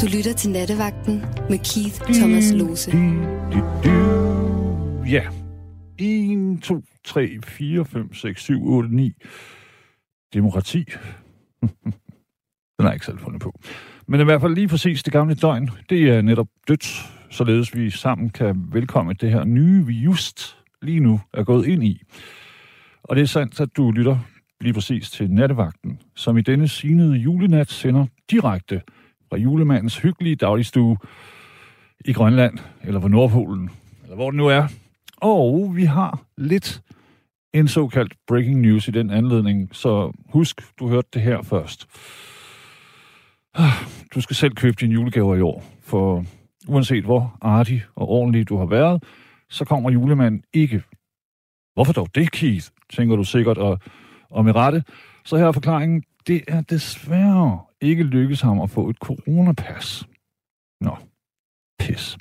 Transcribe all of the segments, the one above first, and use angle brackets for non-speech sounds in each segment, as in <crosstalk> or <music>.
Du lytter til Nattevagten med Keith Thomas Lose. Ja. 1, 2, 3, 4, 5, 6, 7, 8, 9. Demokrati. <laughs> Den er ikke selv fundet på. Men i hvert fald lige præcis det gamle døgn, det er netop dødt, således vi sammen kan velkomme det her nye, vi just lige nu er gået ind i. Og det er sandt, at du lytter lige præcis til nattevagten, som i denne sinede julenat sender direkte fra julemandens hyggelige dagligstue i Grønland, eller på Nordpolen, eller hvor det nu er. Og vi har lidt en såkaldt breaking news i den anledning, så husk, du hørte det her først. Du skal selv købe dine julegaver i år, for uanset hvor artig og ordentlig du har været, så kommer julemanden ikke. Hvorfor dog det, Keith? Tænker du sikkert, og, og med rette. Så her er forklaringen. Det er desværre ikke lykkes ham at få et coronapas. Nå, pis.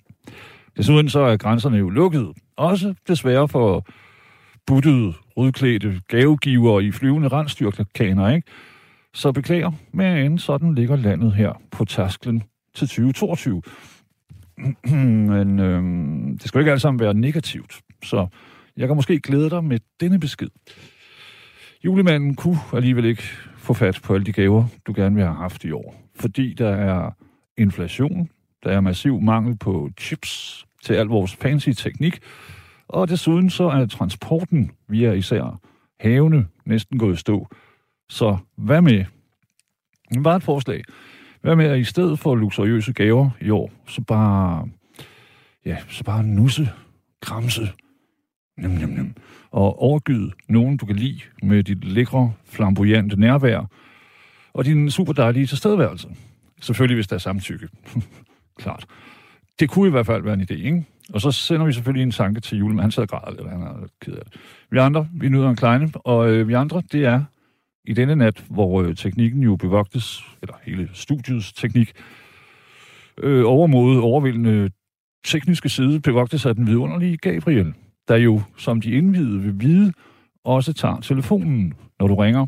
Desuden så er grænserne jo lukket. Også desværre for buttede, rødklædte gavegiver i flyvende rensdyrkaner, ikke? Så beklager, men sådan ligger landet her på tasklen til 2022. <clears throat> men øhm, det skal jo ikke alt sammen være negativt, så jeg kan måske glæde dig med denne besked. Julemanden kunne alligevel ikke få fat på alle de gaver, du gerne vil have haft i år, fordi der er inflation, der er massiv mangel på chips til al vores fancy teknik, og desuden så er transporten via især havene næsten gået i stå. Så hvad med? Bare et forslag. Hvad med, at i stedet for luksuriøse gaver i år, så bare, ja, så bare nusse, kramse, nem, nem, nem, og overgyd nogen, du kan lide med dit lækre, flamboyante nærvær, og din super dejlige tilstedeværelse. Selvfølgelig, hvis der er samtykke. <laughs> Klart. Det kunne i hvert fald være en idé, ikke? Og så sender vi selvfølgelig en tanke til julen, han sidder og eller han er ked af det. Vi andre, vi nyder en kleine, og øh, vi andre, det er i denne nat, hvor øh, teknikken jo bevogtes, eller hele studiets teknik, øh, overmod overvældende tekniske side bevogtes af den vidunderlige Gabriel, der jo, som de indvidede vil vide, også tager telefonen, når du ringer.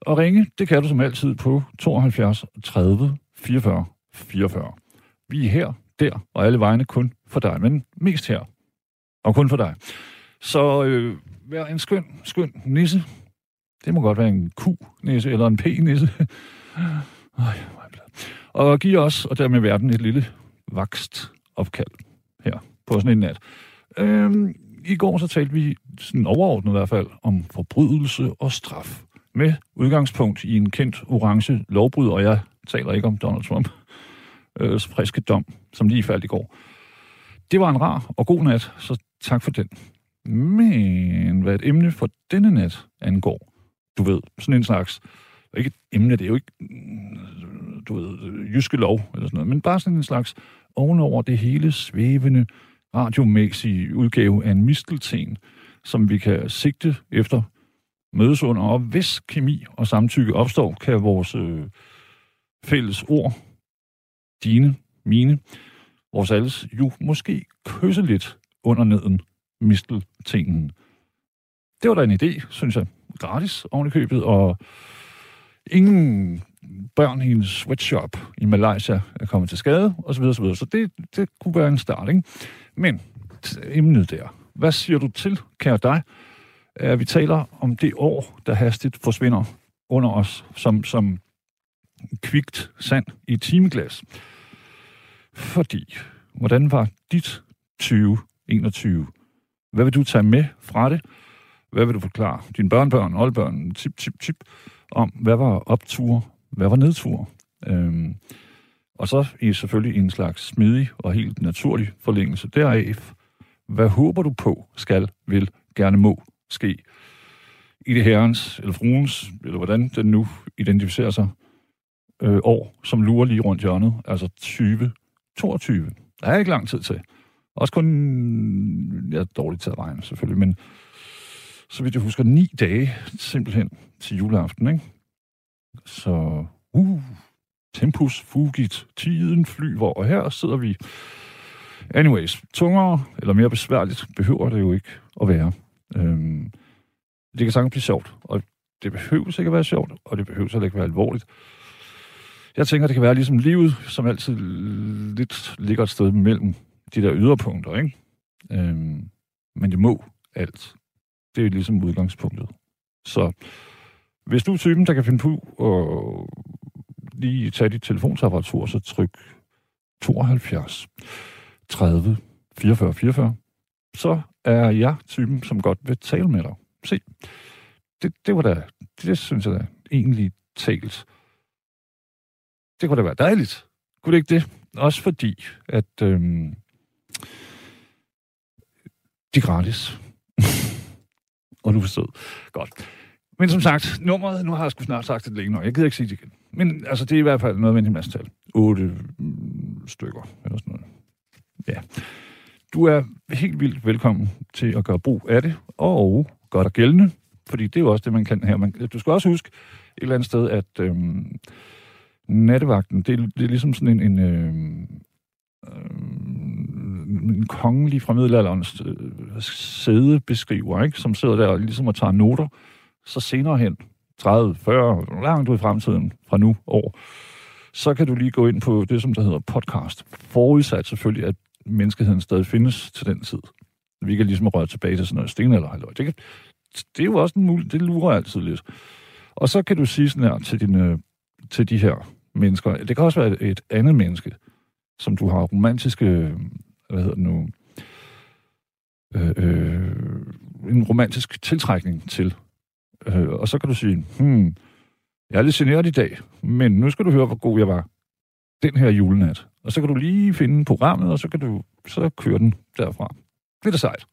Og ringe, det kan du som altid på 72 30 44 44. Vi er her, der og alle vegne kun for dig, men mest her. Og kun for dig. Så øh, vær en skøn, skøn nisse. Det må godt være en Q-nisse eller en P-nisse. og giv os, og dermed verden, et lille vakst opkald her på sådan en nat. Øhm, I går så talte vi sådan overordnet i hvert fald om forbrydelse og straf. Med udgangspunkt i en kendt orange lovbryder, og jeg taler ikke om Donald Trump, øh, friske dom, som lige faldt i går. Det var en rar og god nat, så tak for den. Men hvad et emne for denne nat angår, du ved, sådan en slags, ikke et emne, det er jo ikke, du ved, øh, jyske lov eller sådan noget, men bare sådan en slags ovenover det hele svævende, radiomæssige udgave af en mistelten, som vi kan sigte efter mødes under. Og hvis kemi og samtykke opstår, kan vores øh, fælles ord, dine, mine, vores alles, jo måske kysse lidt under neden misteltenen. Det var da en idé, synes jeg. Gratis oven i købet, og ingen børn i en sweatshop i Malaysia er kommet til skade, osv. osv. Så det, det kunne være en start, ikke? Men emnet der. Hvad siger du til, kære dig, at vi taler om det år, der hastigt forsvinder under os, som, som kvikt sand i timeglas? Fordi, hvordan var dit 2021? Hvad vil du tage med fra det? Hvad vil du forklare dine børnebørn, oldbørn, tip, tip, tip, om hvad var optur, hvad var nedtur? Øhm, og så i selvfølgelig en slags smidig og helt naturlig forlængelse deraf. Hvad håber du på, skal, vil, gerne må ske i det herrens, eller fruens, eller hvordan den nu identificerer sig, øh, år, som lurer lige rundt hjørnet, altså 2022. Der er ikke lang tid til. Også kun, jeg er dårligt til at regne selvfølgelig, men så vidt jeg husker, ni dage simpelthen til juleaften, ikke? Så, uh, tempus fugit, tiden flyver, og her sidder vi. Anyways, tungere eller mere besværligt behøver det jo ikke at være. Øhm, det kan sagtens blive sjovt, og det behøver ikke at være sjovt, og det behøver heller ikke at være alvorligt. Jeg tænker, det kan være ligesom livet, som altid lidt ligger et sted mellem de der yderpunkter, ikke? Øhm, men det må alt. Det er ligesom udgangspunktet. Så hvis du er typen, der kan finde på at lige tage dit telefonsapparatur, så tryk 72 30 44 44, så er jeg typen, som godt vil tale med dig. Se, det, det var da, det, det synes jeg da egentlig talt. Det kunne da være dejligt. Kunne det ikke det? Også fordi, at øhm, de er gratis. <laughs> og du forstod. Godt. Men som sagt, nummeret, nu har jeg sgu snart sagt det længe nok. Jeg gider ikke sige det igen. Men altså, det er i hvert fald noget med en masse tal. Otte mm, stykker, eller sådan noget. Ja. Du er helt vildt velkommen til at gøre brug af det, og gøre dig gældende, fordi det er jo også det, man kan her. Man, du skal også huske et eller andet sted, at øhm, nattevagten, det, er, det er ligesom sådan en, en, øhm, øhm, en kongelig fra middelalderens øh, sædebeskriver, ikke? som sidder der og ligesom og tager noter. Så senere hen, 30, 40, langt ud i fremtiden fra nu år, så kan du lige gå ind på det, som der hedder podcast. Forudsat selvfølgelig, at menneskeheden stadig findes til den tid. Vi kan ligesom røre tilbage til sådan noget stenalder. Det, kan, det er jo også en mulighed. Det lurer altid lidt. Og så kan du sige sådan her til, dine, til de her mennesker. Det kan også være et andet menneske, som du har romantiske, hvad hedder det nu, øh, øh, en romantisk tiltrækning til. Øh, og så kan du sige, hmm, jeg er lidt generet i dag, men nu skal du høre, hvor god jeg var den her julenat. Og så kan du lige finde programmet, og så kan du så køre den derfra. Det er da sejt.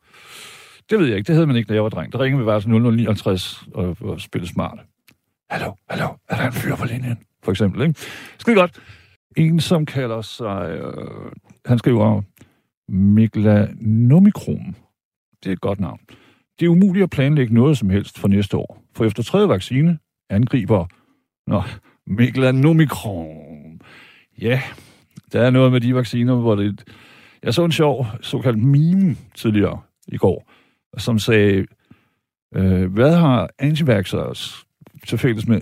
Det ved jeg ikke. Det havde man ikke, da jeg var dreng. Der ringede vi bare til 0059 og, og spille smart. Hallo, hallo, er der en fyr på linjen? For eksempel, ikke? Skide godt. En, som kalder sig... Øh, han skriver Mikla Meglanomikrom. Det er et godt navn. Det er umuligt at planlægge noget som helst for næste år. For efter tredje vaccine angriber... Nå, Meglanomikrom. Ja, der er noget med de vacciner, hvor det... Jeg så en sjov såkaldt meme tidligere i går, som sagde, øh, hvad har antivaxxers til fælles med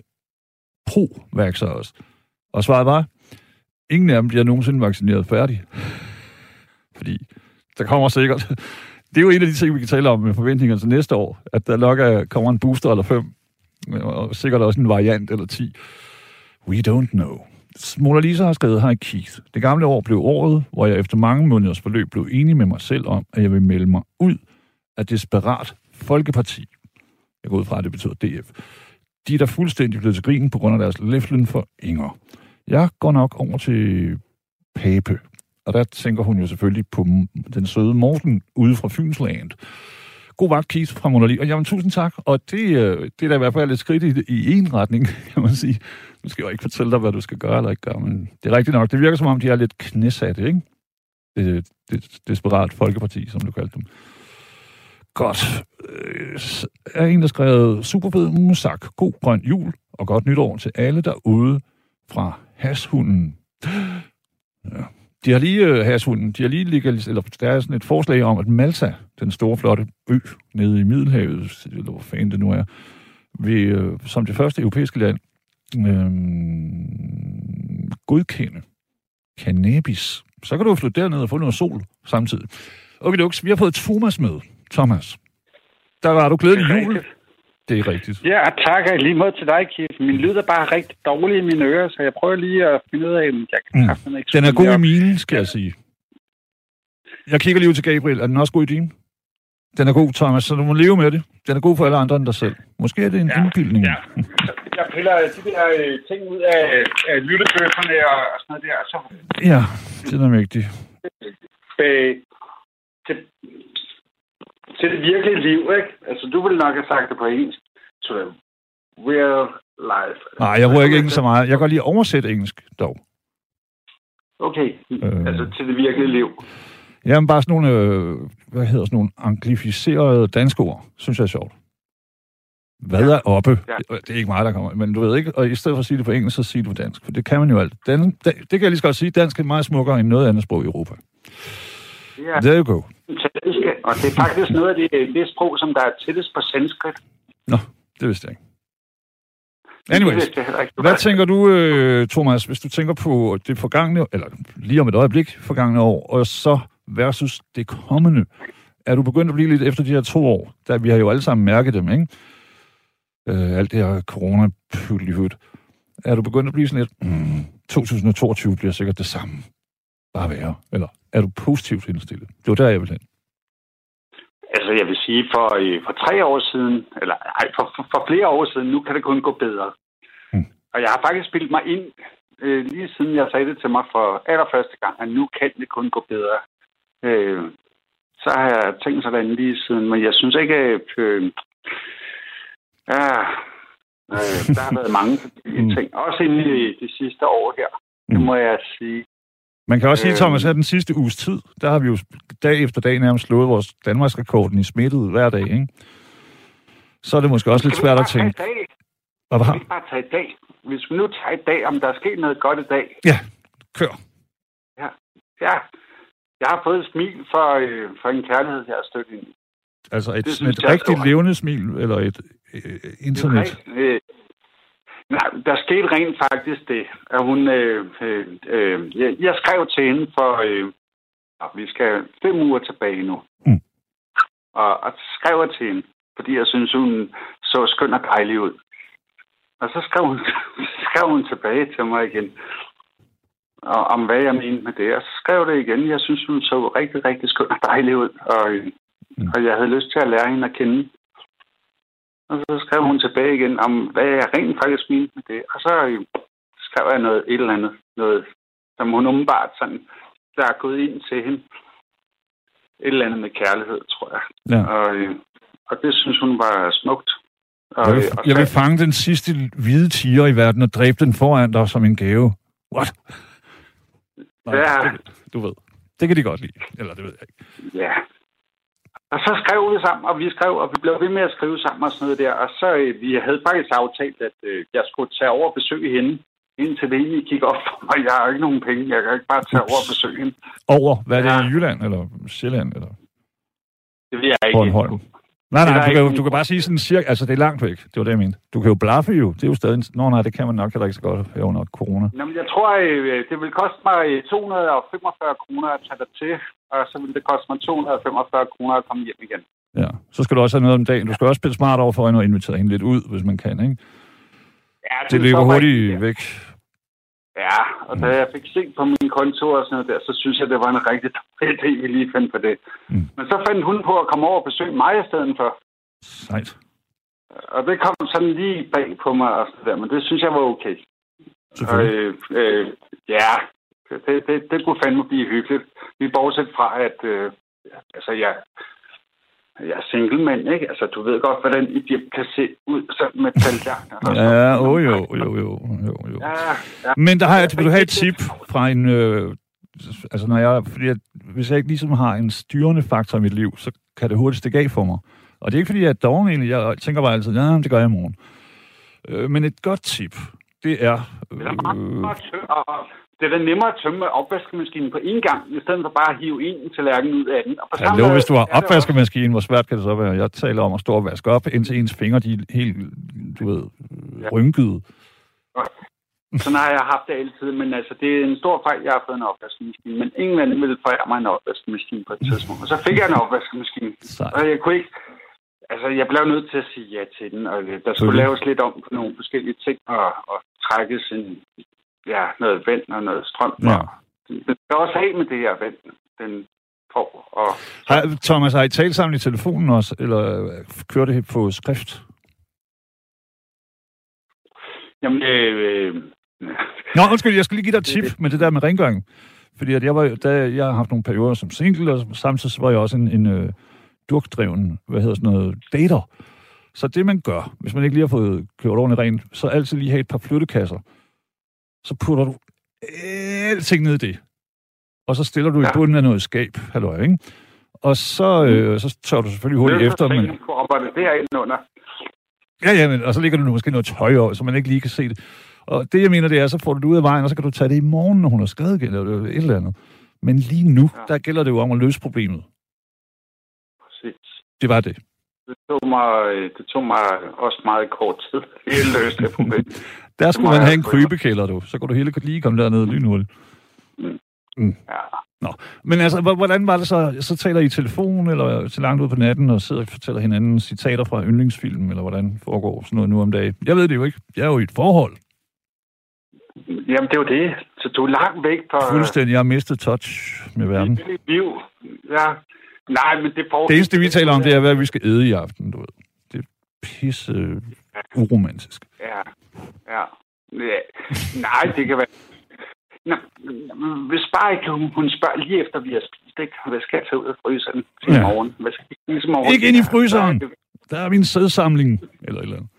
pro-vaxxers? Og svaret var, ingen af dem bliver nogensinde vaccineret færdig. Fordi der kommer sikkert... Det er jo en af de ting, vi kan tale om med forventningerne til næste år, at der nok er, kommer en booster eller fem, og sikkert også en variant eller ti. We don't know. Mona Lisa har skrevet her i Keith. Det gamle år blev året, hvor jeg efter mange måneders forløb blev enig med mig selv om, at jeg vil melde mig ud af Desperat Folkeparti. Jeg går ud fra, at det betyder DF. De er der fuldstændig blevet til grin på grund af deres leflen for Inger. Jeg går nok over til Pape. Og der tænker hun jo selvfølgelig på den søde Morten ude fra Fynsland. God vagt, Keith fra Monali. Og jamen, tusind tak. Og det, øh, det er da i hvert fald et skridt i, i en retning, <laughs> kan man sige. Nu skal jeg ikke fortælle dig, hvad du skal gøre eller ikke gøre, men det er rigtigt nok. Det virker som om, de er lidt knæsatte, ikke? Det, det desperat folkeparti, som du kaldte dem. Godt. Øh, er en, der skrevet superfed musak, god grøn jul og godt nytår til alle derude fra Hashunden. <gasps> Ja. De har lige, uh, Hashunden, de har lige legaliseret, eller der er sådan et forslag om, at Malta, den store flotte ø nede i Middelhavet, eller hvor fanden det nu er, vil uh, som det første europæiske land uh, godkende cannabis. Så kan du flytte derned og få noget sol samtidig. Okay, duks, vi har fået Thomas med. Thomas. Der var du glædelig jul. Det er rigtigt. Ja, tak. Og lige måde til dig, Keith. Min lyd er bare rigtig dårlig i mine ører, så jeg prøver lige at finde ud af, om jeg kan mm. ikke Den er god i mine, skal jeg sige. Jeg kigger lige ud til Gabriel. Er den også god i din? Den er god, Thomas, så du må leve med det. Den er god for alle andre end dig selv. Måske er det en ja, indbildning. Ja. Jeg piller de der øh, ting ud af, af lyttebøfferne og, og sådan noget der. Så... Ja, det er vigtigt. Øh, til, til det virkelige liv, ikke? Altså, du ville nok have sagt det på engelsk. To the real life. Nej, jeg bruger ikke engelsk så meget. Jeg kan godt lige oversætte engelsk, dog. Okay, øh... altså til det virkelige liv. Jamen, bare sådan nogle, øh, hvad hedder sådan nogle anglificerede danske ord, synes jeg er sjovt. Hvad ja. er oppe? Ja. Det er ikke meget, der kommer. Men du ved ikke, og i stedet for at sige det på engelsk, så siger du på dansk. For det kan man jo alt. Den, det, det kan jeg lige så godt sige. Dansk er meget smukkere end noget andet sprog i Europa. Ja. There you go. Og det er faktisk noget af det, det sprog, som der er tættest på sanskrit. Nå, det vidste jeg ikke. Anyways, Det vidste jeg heller ikke, du hvad tænker du, øh, Thomas, hvis du tænker på det forgangne, eller lige om et øjeblik forgangne år, og så versus det kommende? Er du begyndt at blive lidt efter de her to år, da vi har jo alle sammen mærket dem, ikke? Øh, alt det her corona Er du begyndt at blive sådan lidt, mm, 2022 bliver sikkert det samme, bare værre? Eller er du positivt indstillet? Det var der, jeg ville hen. Altså, jeg vil sige, for, øh, for tre år siden, eller ej, for, for, for flere år siden, nu kan det kun gå bedre. Mm. Og jeg har faktisk spillet mig ind, øh, lige siden jeg sagde det til mig for allerførste gang, at nu kan det kun gå bedre. Øh, så har jeg tænkt sådan lige siden, men jeg synes ikke, at... Øh, ja, øh, der har været mange <laughs> Mm. ting, også inde i de sidste år her, det må jeg sige. Man kan også sige, Øhm. Thomas, at den sidste uges tid, der har vi jo dag efter dag nærmest slået vores Danmarksrekorden i smittet hver dag, ikke? Så er det måske også lidt svært at tænke, hvad vi ikke bare tage i dag? Hvis vi nu tager i dag, om der er sket noget godt i dag. Ja, kør. Ja, jeg har fået et smil for, øh, for en kærlighed, ind. i. Altså et, Det sådan synes et rigtigt levende smil, eller et øh, internet. Øh, nej, der skete rent faktisk det, at hun... Øh, øh, øh, jeg, jeg skrev til hende for... Øh, vi skal fem uger tilbage nu. Mm. Og, og skrev jeg til hende, fordi jeg synes, hun så skøn og dejlig ud. Og så skrev hun, <laughs> skrev hun tilbage til mig igen, og, om hvad jeg mente med det. Og så skrev det igen. Jeg synes, hun så rigtig, rigtig skøn og dejlig ud. Og, øh, Mm. og jeg havde lyst til at lære hende at kende. Og så skrev hun tilbage igen om, hvad jeg rent faktisk mente med det. Og så øh, skrev jeg noget, et eller andet, noget, som hun umiddelbart sådan, der er gået ind til hende. Et eller andet med kærlighed, tror jeg. Ja. Og, øh, og det synes hun var smukt. Og, Jeg vil, øh, og jeg vil fange den sidste hvide tiger i verden og dræbe den foran dig som en gave. What? Nej, Ja. det, du ved. Det kan de godt lide. Eller det ved jeg ikke. Ja. Og så skrev vi sammen, og vi skrev, og vi blev ved med at skrive sammen og sådan noget der. Og så øh, vi havde faktisk aftalt, at øh, jeg skulle tage over og besøge hende, indtil det egentlig gik op for mig. Jeg har ikke nogen penge. Jeg kan ikke bare tage Ups. over og besøge hende. Over, hvad er det Ja. i Jylland, eller Sjælland, eller Det vil jeg ikke. Bornholm? Nej, Det nej, du kan, jo, du kan bare sige sådan cirka, altså det er langt væk, det var det, jeg mente. Du kan jo blaffe jo, det er jo stadig, nå nej, det kan man nok heller ikke så godt her under corona. Nå, men jeg tror, øh, det vil koste mig øh, 245 kroner at tage dig til, og så vil det koste mig 245 kroner at komme hjem igen. Ja, så skal du også have noget om dagen. Du skal også spille smart over for hende og invitere hende lidt ud, hvis man kan, ikke? Ja, Det løber stopper hurtigt væk. Ja, og da jeg fik set på min konto og sådan noget der, så synes jeg, det var en rigtig dårlig idé, vi lige fandt på det. Mm. Men så fandt hun på at komme over og besøge mig i stedet for. Sejt. Og det kom sådan lige bag på mig og sådan der, men det synes jeg var okay. Og, øh, øh, ja, det, det, det kunne fandme blive hyggeligt. Vi bortset fra, at øh, altså, jeg, jeg er single mand, ikke? Altså, du ved godt, hvordan et hjem kan se ud sådan med tallerkener. <laughs> Ja, oh, jo, jo, jo, jo, jo. Ja, ja. Men der har jeg, vil du have et tip fra en... Øh, altså, når jeg, fordi jeg, hvis jeg ikke ligesom har en styrende faktor i mit liv, så kan det hurtigt stikke af for mig. Og det er ikke, fordi jeg er doven egentlig. Jeg tænker bare altid, ja, det gør jeg i morgen. Øh, men et godt tip, det er... Øh, det er da nemmere at tømme opvaskemaskinen på én gang, i stedet for bare at hive en tallerken ud af den. Og på samme Hallo, måde hvis du har er det også- opvaskemaskine, hvor svært kan det så være? Jeg taler om at stå og vaske op, indtil ens fingre, de er helt, du ved, Ja. rynkede. Sådan har jeg haft det altid, men altså, det er en stor fejl, jeg har fået en opvaskemaskine. Men ingen anden ville forære mig en opvaskemaskine på et tidspunkt. Og så fik jeg en opvaskemaskine. Sejt. Og jeg kunne ikke... Altså, jeg blev nødt til at sige ja til den, og der skulle Selvfølgelig. laves lidt om på nogle forskellige ting, og, og trækkes en, ja, noget vand og noget strøm. Ja. Den skal også af med det her vand, den får. Og, Har, Thomas, har I talt sammen i telefonen også, eller øh, kører det på skrift? jamen, øh, øh, Nå, undskyld, jeg skal lige give dig et tip med det der med rengøring. Fordi at jeg, var, da, jeg har haft nogle perioder som single, og samtidig så var jeg også en, en øh, durkdreven, hvad hedder sådan noget, dater. Så det man gør, hvis man ikke lige har fået gjort ordentligt rent, så altid lige have et par flyttekasser. Så putter du alting ned i det. Og så stiller du i Ja. bunden af noget skab, halløj, ikke? Og så, øh, så tør du selvfølgelig hurtigt efter, men... det derinde under. Ja, ja, men, og så ligger du måske noget tøj over, så man ikke lige kan se det. Og det, jeg mener, det er, så får du det ud af vejen, og så kan du tage det i morgen, når hun har skrevet igen, eller et eller andet. Men lige nu. Ja. der gælder det jo om at løse problemet. Præcis. Det var det. Det tog mig, det tog mig også meget kort tid. Helt løst det problem. <laughs> Der skulle man have en krybekælder, du. Så kunne du hele lige komme derned lynhurtigt. Ja. Men altså, hvor- hvordan var det så? Så taler I telefon, eller til langt ud på natten, og sidder og fortæller hinanden citater fra yndlingsfilm, eller hvordan foregår sådan noget nu om dagen? Jeg ved det jo ikke. Jeg er jo i et forhold. Jamen, det er jo det. Så du er langt væk fra Fuldstændig. Jeg har mistet touch med verden. dit liv. Ja. Nej, men det får... Det eneste, vi taler om, det er, hvad vi skal æde i aften, du ved. Det er pisse uromantisk. Ja. Ja. ja. Nej, det kan være... Nå, hvis bare ikke hun, hun spørger lige efter, vi har spist, ikke? Hvad skal jeg tage ud af fryseren til Ja. morgen? Hvad skal jeg spise morgen? Ikke ind i fryseren! Der er min sædsamling, eller et eller andet.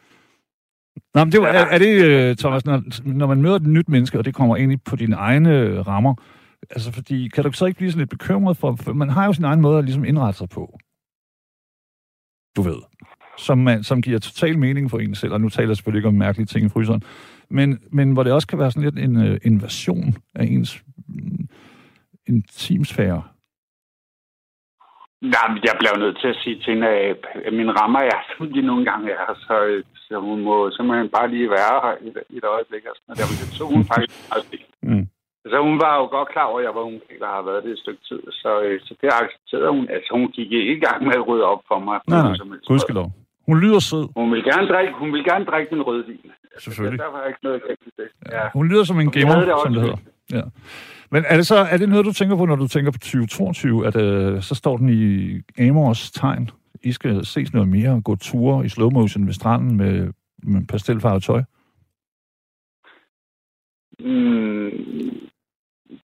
Nå, men det var, er, er det, øh, Thomas, når, når man møder et nyt menneske, og det kommer ind i- på dine egne øh, rammer, altså fordi, kan du så ikke blive sådan lidt bekymret for, for man har jo sin egen måde at ligesom indrette sig på. Du ved. Som, man, som giver total mening for en selv, og nu taler jeg selvfølgelig ikke om mærkelige ting i fryseren, men, men hvor det også kan være sådan lidt en øh, invasion af ens mm, intimsfære. Nej, men jeg bliver nødt til at sige til hende, at mine rammer er, <laughs> som de nogle gange er, så, så hun må simpelthen bare lige være her i et, et øjeblik. Og sådan noget. Der, tog hun faktisk meget. Mm. Så hun var jo godt klar over, at jeg var hun der har været det et stykke tid. Så, øh, så det accepterede hun. Altså, hun gik ikke i gang med at rydde op for mig. Nej, nej, gudskelov. Hun lyder sød, Hun vil gerne drikke, hun vil gerne drikke min rødvin. selvfølgelig. Der var ikke noget det. Ja. Hun lyder som en gamer, det som det hedder. Ja. Men er det så er det noget, du tænker på, når du tænker på 2022, at øh, så står den i Amors tegn? I skal ses noget mere og gå ture i slow motion ved stranden med, med pastelfarvet tøj? Mm,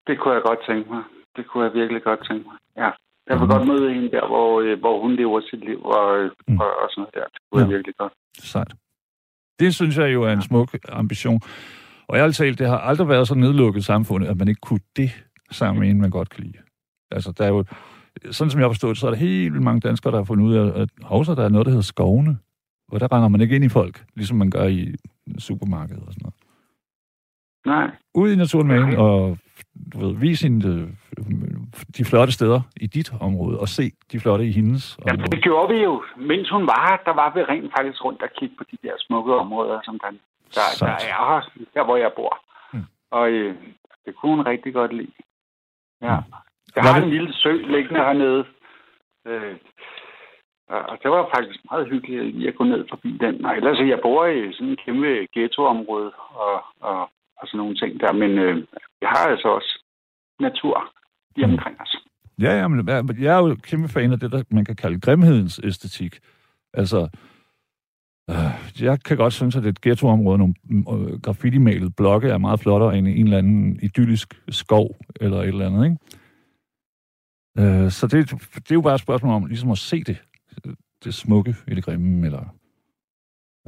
det kunne jeg godt tænke mig. Det kunne jeg virkelig godt tænke mig. Ja. Jeg vil Mhm. godt møde hende der, hvor, øh, hvor hun lever sit liv og, øh, Mm. og, og sådan noget der. Det kunne Ja. jeg virkelig godt. Sejt. Det synes jeg jo er en smuk ambition. Og jeg talt, det har aldrig været så nedlukket samfundet, at man ikke kunne det sammen med en, man godt kan lide. Altså, der er jo, sådan som jeg har forstået, så er der helt vildt mange danskere, der har fundet ud af, at hovsa, der er noget, der hedder skovene. Og der render man ikke ind i folk, ligesom man gør i supermarkedet og sådan noget. Nej. Ud i naturen med hende, og du ved, vis hende øh, de flotte steder i dit område, og se de flotte i hendes Jamen, område. det gjorde vi jo. Mens hun var her, der var vi rent faktisk rundt og kigge på de der smukke områder, som der, der, der Sejt. er her, der hvor jeg bor. Mm. Og øh, det kunne hun rigtig godt lide. Ja. Mm. Jeg Var har det- en lille sø liggende hernede. Øh, og og det var faktisk meget hyggeligt lige at gå ned forbi den. Og ellers, jeg bor i sådan en kæmpe ghettoområde og, og, og sådan nogle ting der. Men øh, jeg har altså også natur lige Mm. omkring os. Ja, ja, men jeg- er jo kæmpe fan af det, der man kan kalde grimhedens æstetik. Altså, øh, jeg kan godt synes, at et ghettoområde, nogle øh, graffiti-malede blokke, er meget flottere end en eller anden idyllisk skov eller et eller andet, ikke? Øh, så det, det er jo bare et spørgsmål om ligesom at se det, det smukke i det grimme, eller...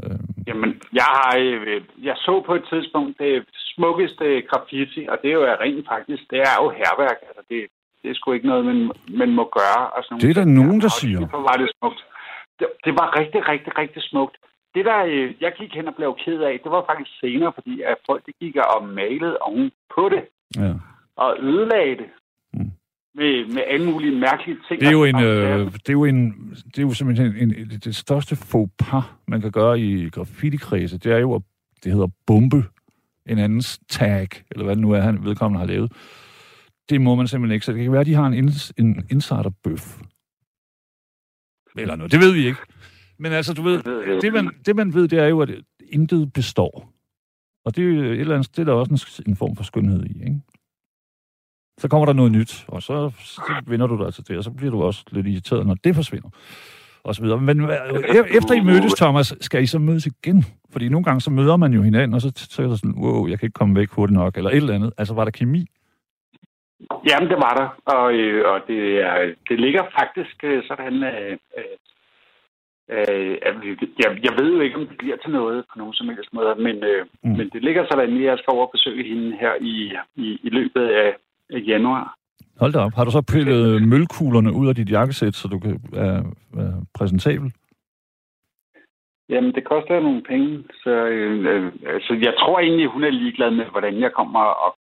Øh, Jamen, jeg har, øh, jeg så på et tidspunkt det smukkeste graffiti, og det er jo rent faktisk, det er jo herværk. Altså, det, det er sgu ikke noget, man, man må gøre. Og sådan Det er der nogen, der siger. Derfor var det smukt. Det, det var rigtig, rigtig, rigtig smukt. Det der, øh, jeg gik hen og blev ked af, det var faktisk senere, fordi at folk de gik og malede oven på det, ja. og ødelagde det. Mm. Med, med alle mulige mærkelige ting. Det er jo en, Og- øh, det er jo en, det er jo simpelthen en, en, det største faux pas, man kan gøre i graffiti-kredse, det er jo, at det hedder bombe en andens tag, eller hvad det nu er, han vedkommende har lavet. Det må man simpelthen ikke, så det kan være, at de har en, ins, en insiderbøf. Eller noget, det ved vi ikke. Men altså, du ved, Det man, det man ved, det er jo, at intet består. Og det er jo et eller andet, det er der også en, en form for skønhed i, ikke? Så kommer der noget nyt, og så, så vinder du dig til det, og så bliver du også lidt irriteret, når det forsvinder. Og så videre. Men hvad- e- efter I mødtes, Thomas, skal I så mødes igen? Fordi nogle gange så møder man jo hinanden, og så, så er der sådan, wow, jeg kan ikke komme væk hurtigt nok, eller et eller andet. Altså, var der kemi? Jamen, det var der, og, øh, og det, er, det ligger faktisk øh, sådan, øh, øh, øh, jeg, jeg ved jo ikke, om det bliver til noget på nogen som helst måde, men, øh, Mm. men det ligger sådan, at jeg skal over og besøge hende her i, i, i løbet af januar. Hold da op. Har du så pillet mølkuglerne ud af dit jakkesæt, så du kan være, være præsentabel? Jamen, det koster nogle penge, så øh, altså, jeg tror egentlig, hun er ligeglad med, hvordan jeg kommer og,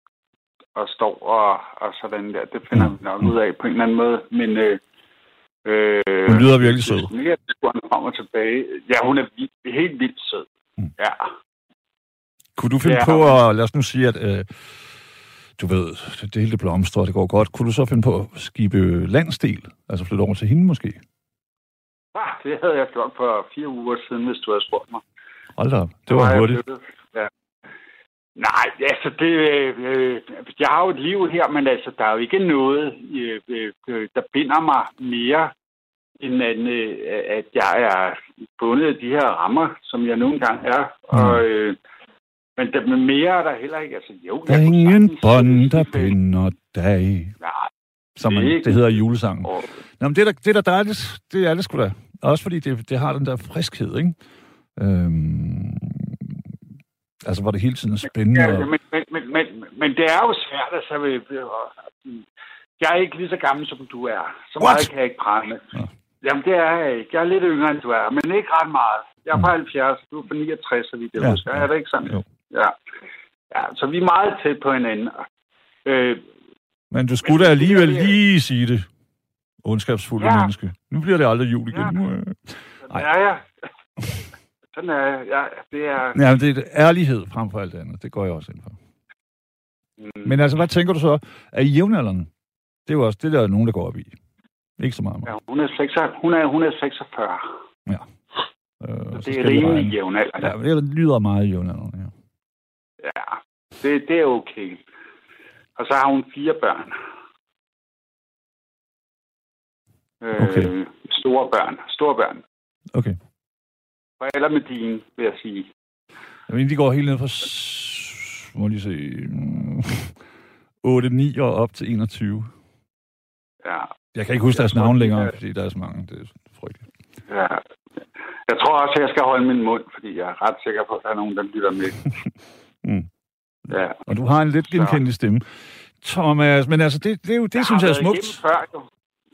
og står og, og sådan der. Det finder vi nok ud af på en eller anden måde, men... Øh, Øh, Hun lyder virkelig sød. Mere turen frem og tilbage. Ja, hun er vild, helt vildt sød. Mm. Ja. Kunne du finde Ja. på at, lad os nu sige, at øh, du ved, det hele det blomstrer, det går godt. Kunne du så finde på at skibe landsdel? Altså flytte over til hende måske? Ah, det havde jeg gjort for fire uger siden, hvis du havde spurgt mig. Hold da op. Det var hurtigt. Ja. Nej, altså det, øh, jeg har jo et liv her, men altså der er jo ikke noget, øh, øh, der binder mig mere, end at, øh, at jeg er bundet af de her rammer, som jeg nogle gange er. Mm. Og, øh, men, der, men mere er der heller ikke. Altså, jo, Der er ingen bånd, der binder dig. Nej, Som man, Det er det hedder julesangen. og, Nå, men det er da, det er da dejligt. Det er det sgu da. Også fordi det, det har den der friskhed, ikke? Øhm, altså, hvor det hele tiden er spændende. Ja, og- men, men, men, men, men det er jo svært, altså. og- Jeg er ikke lige så gammel, som du er. Så What? meget kan jeg ikke prale. Nå. Jamen, det er jeg ikke. Jeg er lidt yngre, end du er, men ikke ret meget. Jeg er fra 70, du er fra 69, så vidt jeg Mm. Ja, husker. ja. Er det ikke sådan? Jo. Ja. ja. Så vi er meget tæt på hinanden. Øh, Men du skulle da alligevel lige sige det. Ondskabsfulde Ja. menneske. Nu bliver det aldrig jul igen. Ja. Nu, øh. Ej. er jeg. sådan er. Ja, det er... Ja, men det er ærlighed frem for alt andet. Det går jeg også ind for. Mm, Men altså, hvad tænker du så? Er I jævnaldrende? Det er jo også det, der er nogen, der går op i. Ikke så meget. ja, hun, er 6, hun, er, hun er 46. Øh, så Det skal er rimelig jævnaldrende. Ja, det lyder meget jævnaldrende, ja. Ja, det, det er okay. Og så har hun fire børn. Øh, Okay. Store børn. Store børn. Okay. Eller med dine, vil jeg sige. Jamen, de går helt ned fra, må lige se, mm, 8-9 og op til 21. Ja, Jeg kan ikke huske Jeg deres navn længere, er- fordi der er så mange. Det er frygteligt. ja. Jeg tror også, at jeg skal holde min mund, fordi jeg er ret sikker på, at der er nogen, der lytter med. <laughs> Mm. Ja. Og du har en lidt genkendelig stemme. Thomas, men altså, det, det, er jo, det Jeg synes jeg er smukt. Før, jo.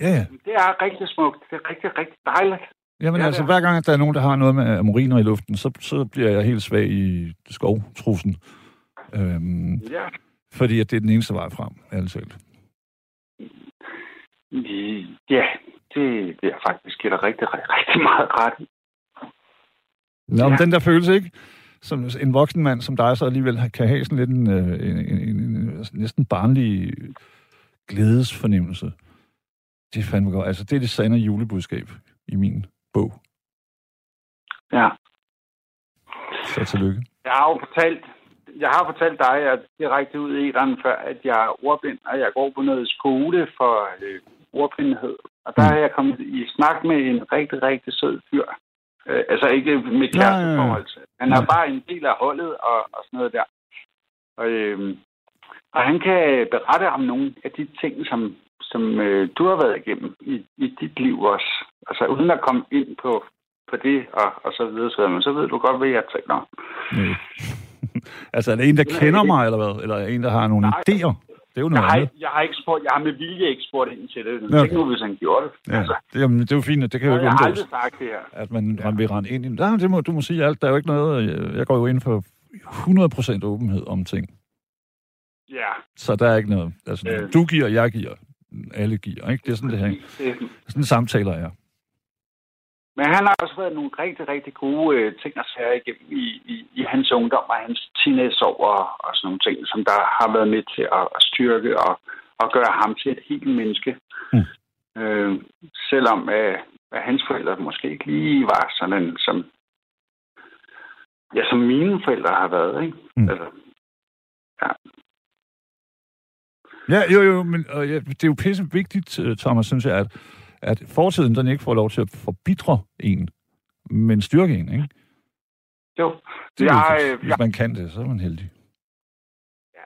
Ja, ja. Det er rigtig smukt. Det er rigtig, rigtig dejligt. Jamen Ja, altså, det er. hver gang, at der er nogen, der har noget med amoriner i luften, så, så bliver jeg helt svag i skovtrusen. Øhm, Ja. fordi at det er den eneste vej frem, ærligt talt. Ja, det vil jeg faktisk give dig rigtig, rigtig, rigtig meget ret i. Nå, men Ja. den der følelse, ikke? Som en voksen mand som dig, så alligevel kan have sådan lidt en, øh, en, en, en, en næsten barnlig glædesfornemmelse. Det er fandme godt. Altså, det er det sande julebudskab i min bog. Ja. Så tillykke. Jeg har jo fortalt, jeg har fortalt dig, at direkte ud i den før, at jeg er ordblind, og jeg går på noget skole for øh, ordblindhed. Og der Mm. er jeg kommet i snak med en rigtig, rigtig sød fyr. Øh, altså ikke med Ja, ja, ja. kæresteforhold. Han er Ja. bare en del af holdet og, og sådan noget der. Og, øh, og han kan berette om nogle af de ting, som, som øh, du har været igennem i, i dit liv også. Altså uden at komme ind på, på det og, og så videre, så, videre. Men så ved du godt, hvad jeg taler om. Nej. <laughs> altså, er det en, der kender mig, eller hvad? Eller er en, der har nogle Nej. idéer? Det er jo Jeg noget har, andet. ikke- jeg har ikke spurgt, jeg har med vilje ikke spurgt ind til det. Nå, Tænk okay. nu, hvis han gjorde det. Ja, Altså, det, jamen, det er jo fint, at det kan jo jeg ikke har undgås. aldrig sagt det her. At man, man vil rende ind i... Nej, det må, du må sige alt. Der er jo ikke noget... Jeg, jeg går jo ind for 100% åbenhed om ting. Ja. Så der er ikke noget... Altså, Øh. du giver, jeg giver. Alle giver, ikke? Det er sådan, det her. Det, Sådan samtaler er. Men han har også været nogle rigtig, rigtig gode øh, ting at sære igennem i, i, i hans ungdom og hans teenageår og, og sådan nogle ting, som der har været med til at, at styrke og, og gøre ham til et helt menneske. Mm. Øh, selvom øh, at hans forældre måske ikke lige var sådan, som, ja, som mine forældre har været. Ikke? Mm. Altså, Ja, jo, jo, men øh, ja, det er jo pisse vigtigt, øh, Thomas, synes jeg, at, at fortiden den ikke får lov til at forbitre en, men styrke en, ikke? jo, Det er Jeg, vigtigt. øh, Hvis jeg- man kan det, så er man heldig.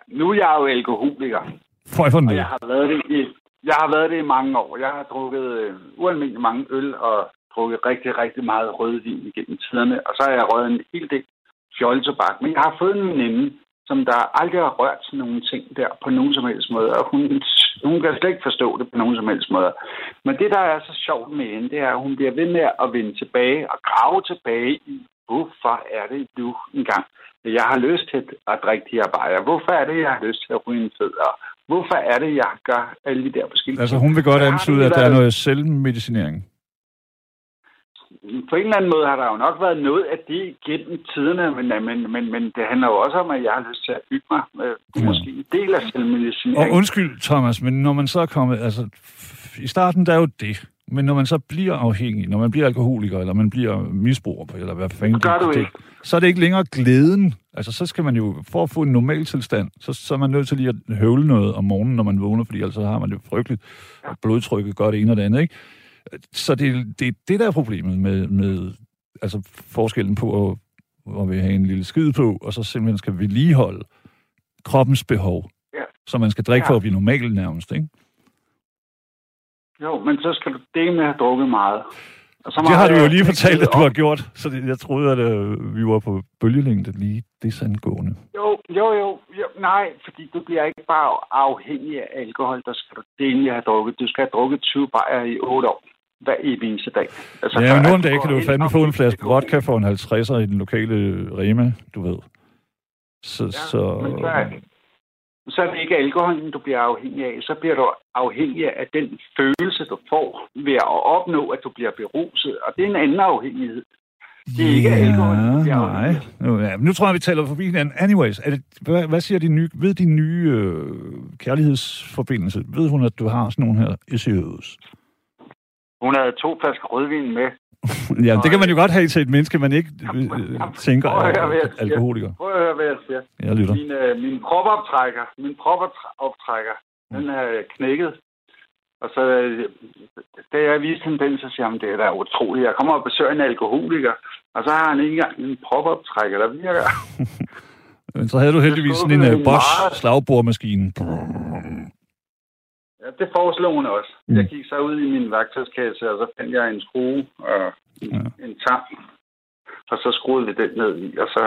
nu er jeg jo alkoholiker. For for Og jeg har været det i, jeg har været det i mange år. Jeg har drukket øh, ualmindeligt mange øl og drukket rigtig, rigtig meget rødvin igennem tiderne. Og så har jeg røget en hel del fjolletobak. Men jeg har fået en veninde, som der aldrig har rørt sådan nogle ting der på nogen som helst måde. Og hun, hun kan slet ikke forstå det på nogen som helst måde. Men det, der er så sjovt med hende, det er, at hun bliver ved med at vende tilbage og grave tilbage i, hvorfor er det du engang jeg har lyst til at drikke de her bajer. Hvorfor er det, jeg har lyst til at ryge en fed? Og Hvorfor er det, jeg gør alle de der forskellige Altså, hun vil godt antyde, at der er noget selvmedicinering. På en eller anden måde har der jo nok været noget af det gennem tiderne, men, men, men, men det handler jo også om, at jeg har lyst til at bygge mig. Øh, Det Ja. måske en del af Og selvmedicinering. undskyld, Thomas, men når man så er kommet... Altså, i starten, der er jo det. Men når man så bliver afhængig, når man bliver alkoholiker, eller man bliver misbruger, eller hvad fanden du det, ikke. så er det ikke længere glæden. Altså, så skal man jo, for at få en normal tilstand, så, så er man nødt til lige at høvle noget om morgenen, når man vågner, fordi ellers så har man det frygteligt, og blodtrykket gør det ene og det andet, ikke? Så det, det er det, der er problemet med, med altså forskellen på at, at vil have en lille skid på, og så simpelthen skal vedligeholde kroppens behov. Ja. Så man skal drikke Ja. for at blive normal nærmest, ikke? Jo, men så skal du det med at have drukket meget. Og så Det har meget du jo lige fortalt, at du har gjort, så det, jeg troede, at øh, vi var på bølgelængde lige desangående. Jo, jo, jo, jo. Nej, fordi du bliver ikke bare afhængig af alkohol. Der skal du det egentlig have drukket. Du skal have drukket 20 bajer i 8 år. Hver evig eneste dag. Altså, Ja, nu om dagen kan du fandme få en flaske vodka for en 50'er i den lokale Rema, du ved. Så, Ja, så... men så er, så er det ikke alkoholen, du bliver afhængig af. Så bliver du afhængig af den følelse, du får ved at opnå, at du bliver beruset. Og det er en anden afhængighed. Det er ikke alkohol, det er nej. Nu, ja, nu tror jeg, vi taler forbi hinanden. Anyways, er det, hvad, hvad siger din nye, ved din nye øh, kærlighedsforbindelse? Ved hun, at du har sådan nogle her issues? Hun havde to flasker rødvin med. ja, det kan man jo godt have til et menneske, man ikke øh, tænker Prøv at høre, hvad er jeg siger. alkoholiker. Prøv at høre, hvad jeg siger. Jeg lytter. Min, øh, min propoptrækker, min propoptrækker, den er knækket. Og så, øh, da jeg viste hende den, så siger han, det er da utroligt. Jeg kommer og besøger en alkoholiker, og så har han ikke engang en propoptrækker, der virker. <laughs> Men så havde du heldigvis sådan en skubbede uh, Bosch slagbordmaskine. Ja, det foreslog hun også. Mm. Jeg gik så ud i min værktøjskasse, og så fandt jeg en skrue og en, Ja. en tang. Og så skruede vi den ned i, og så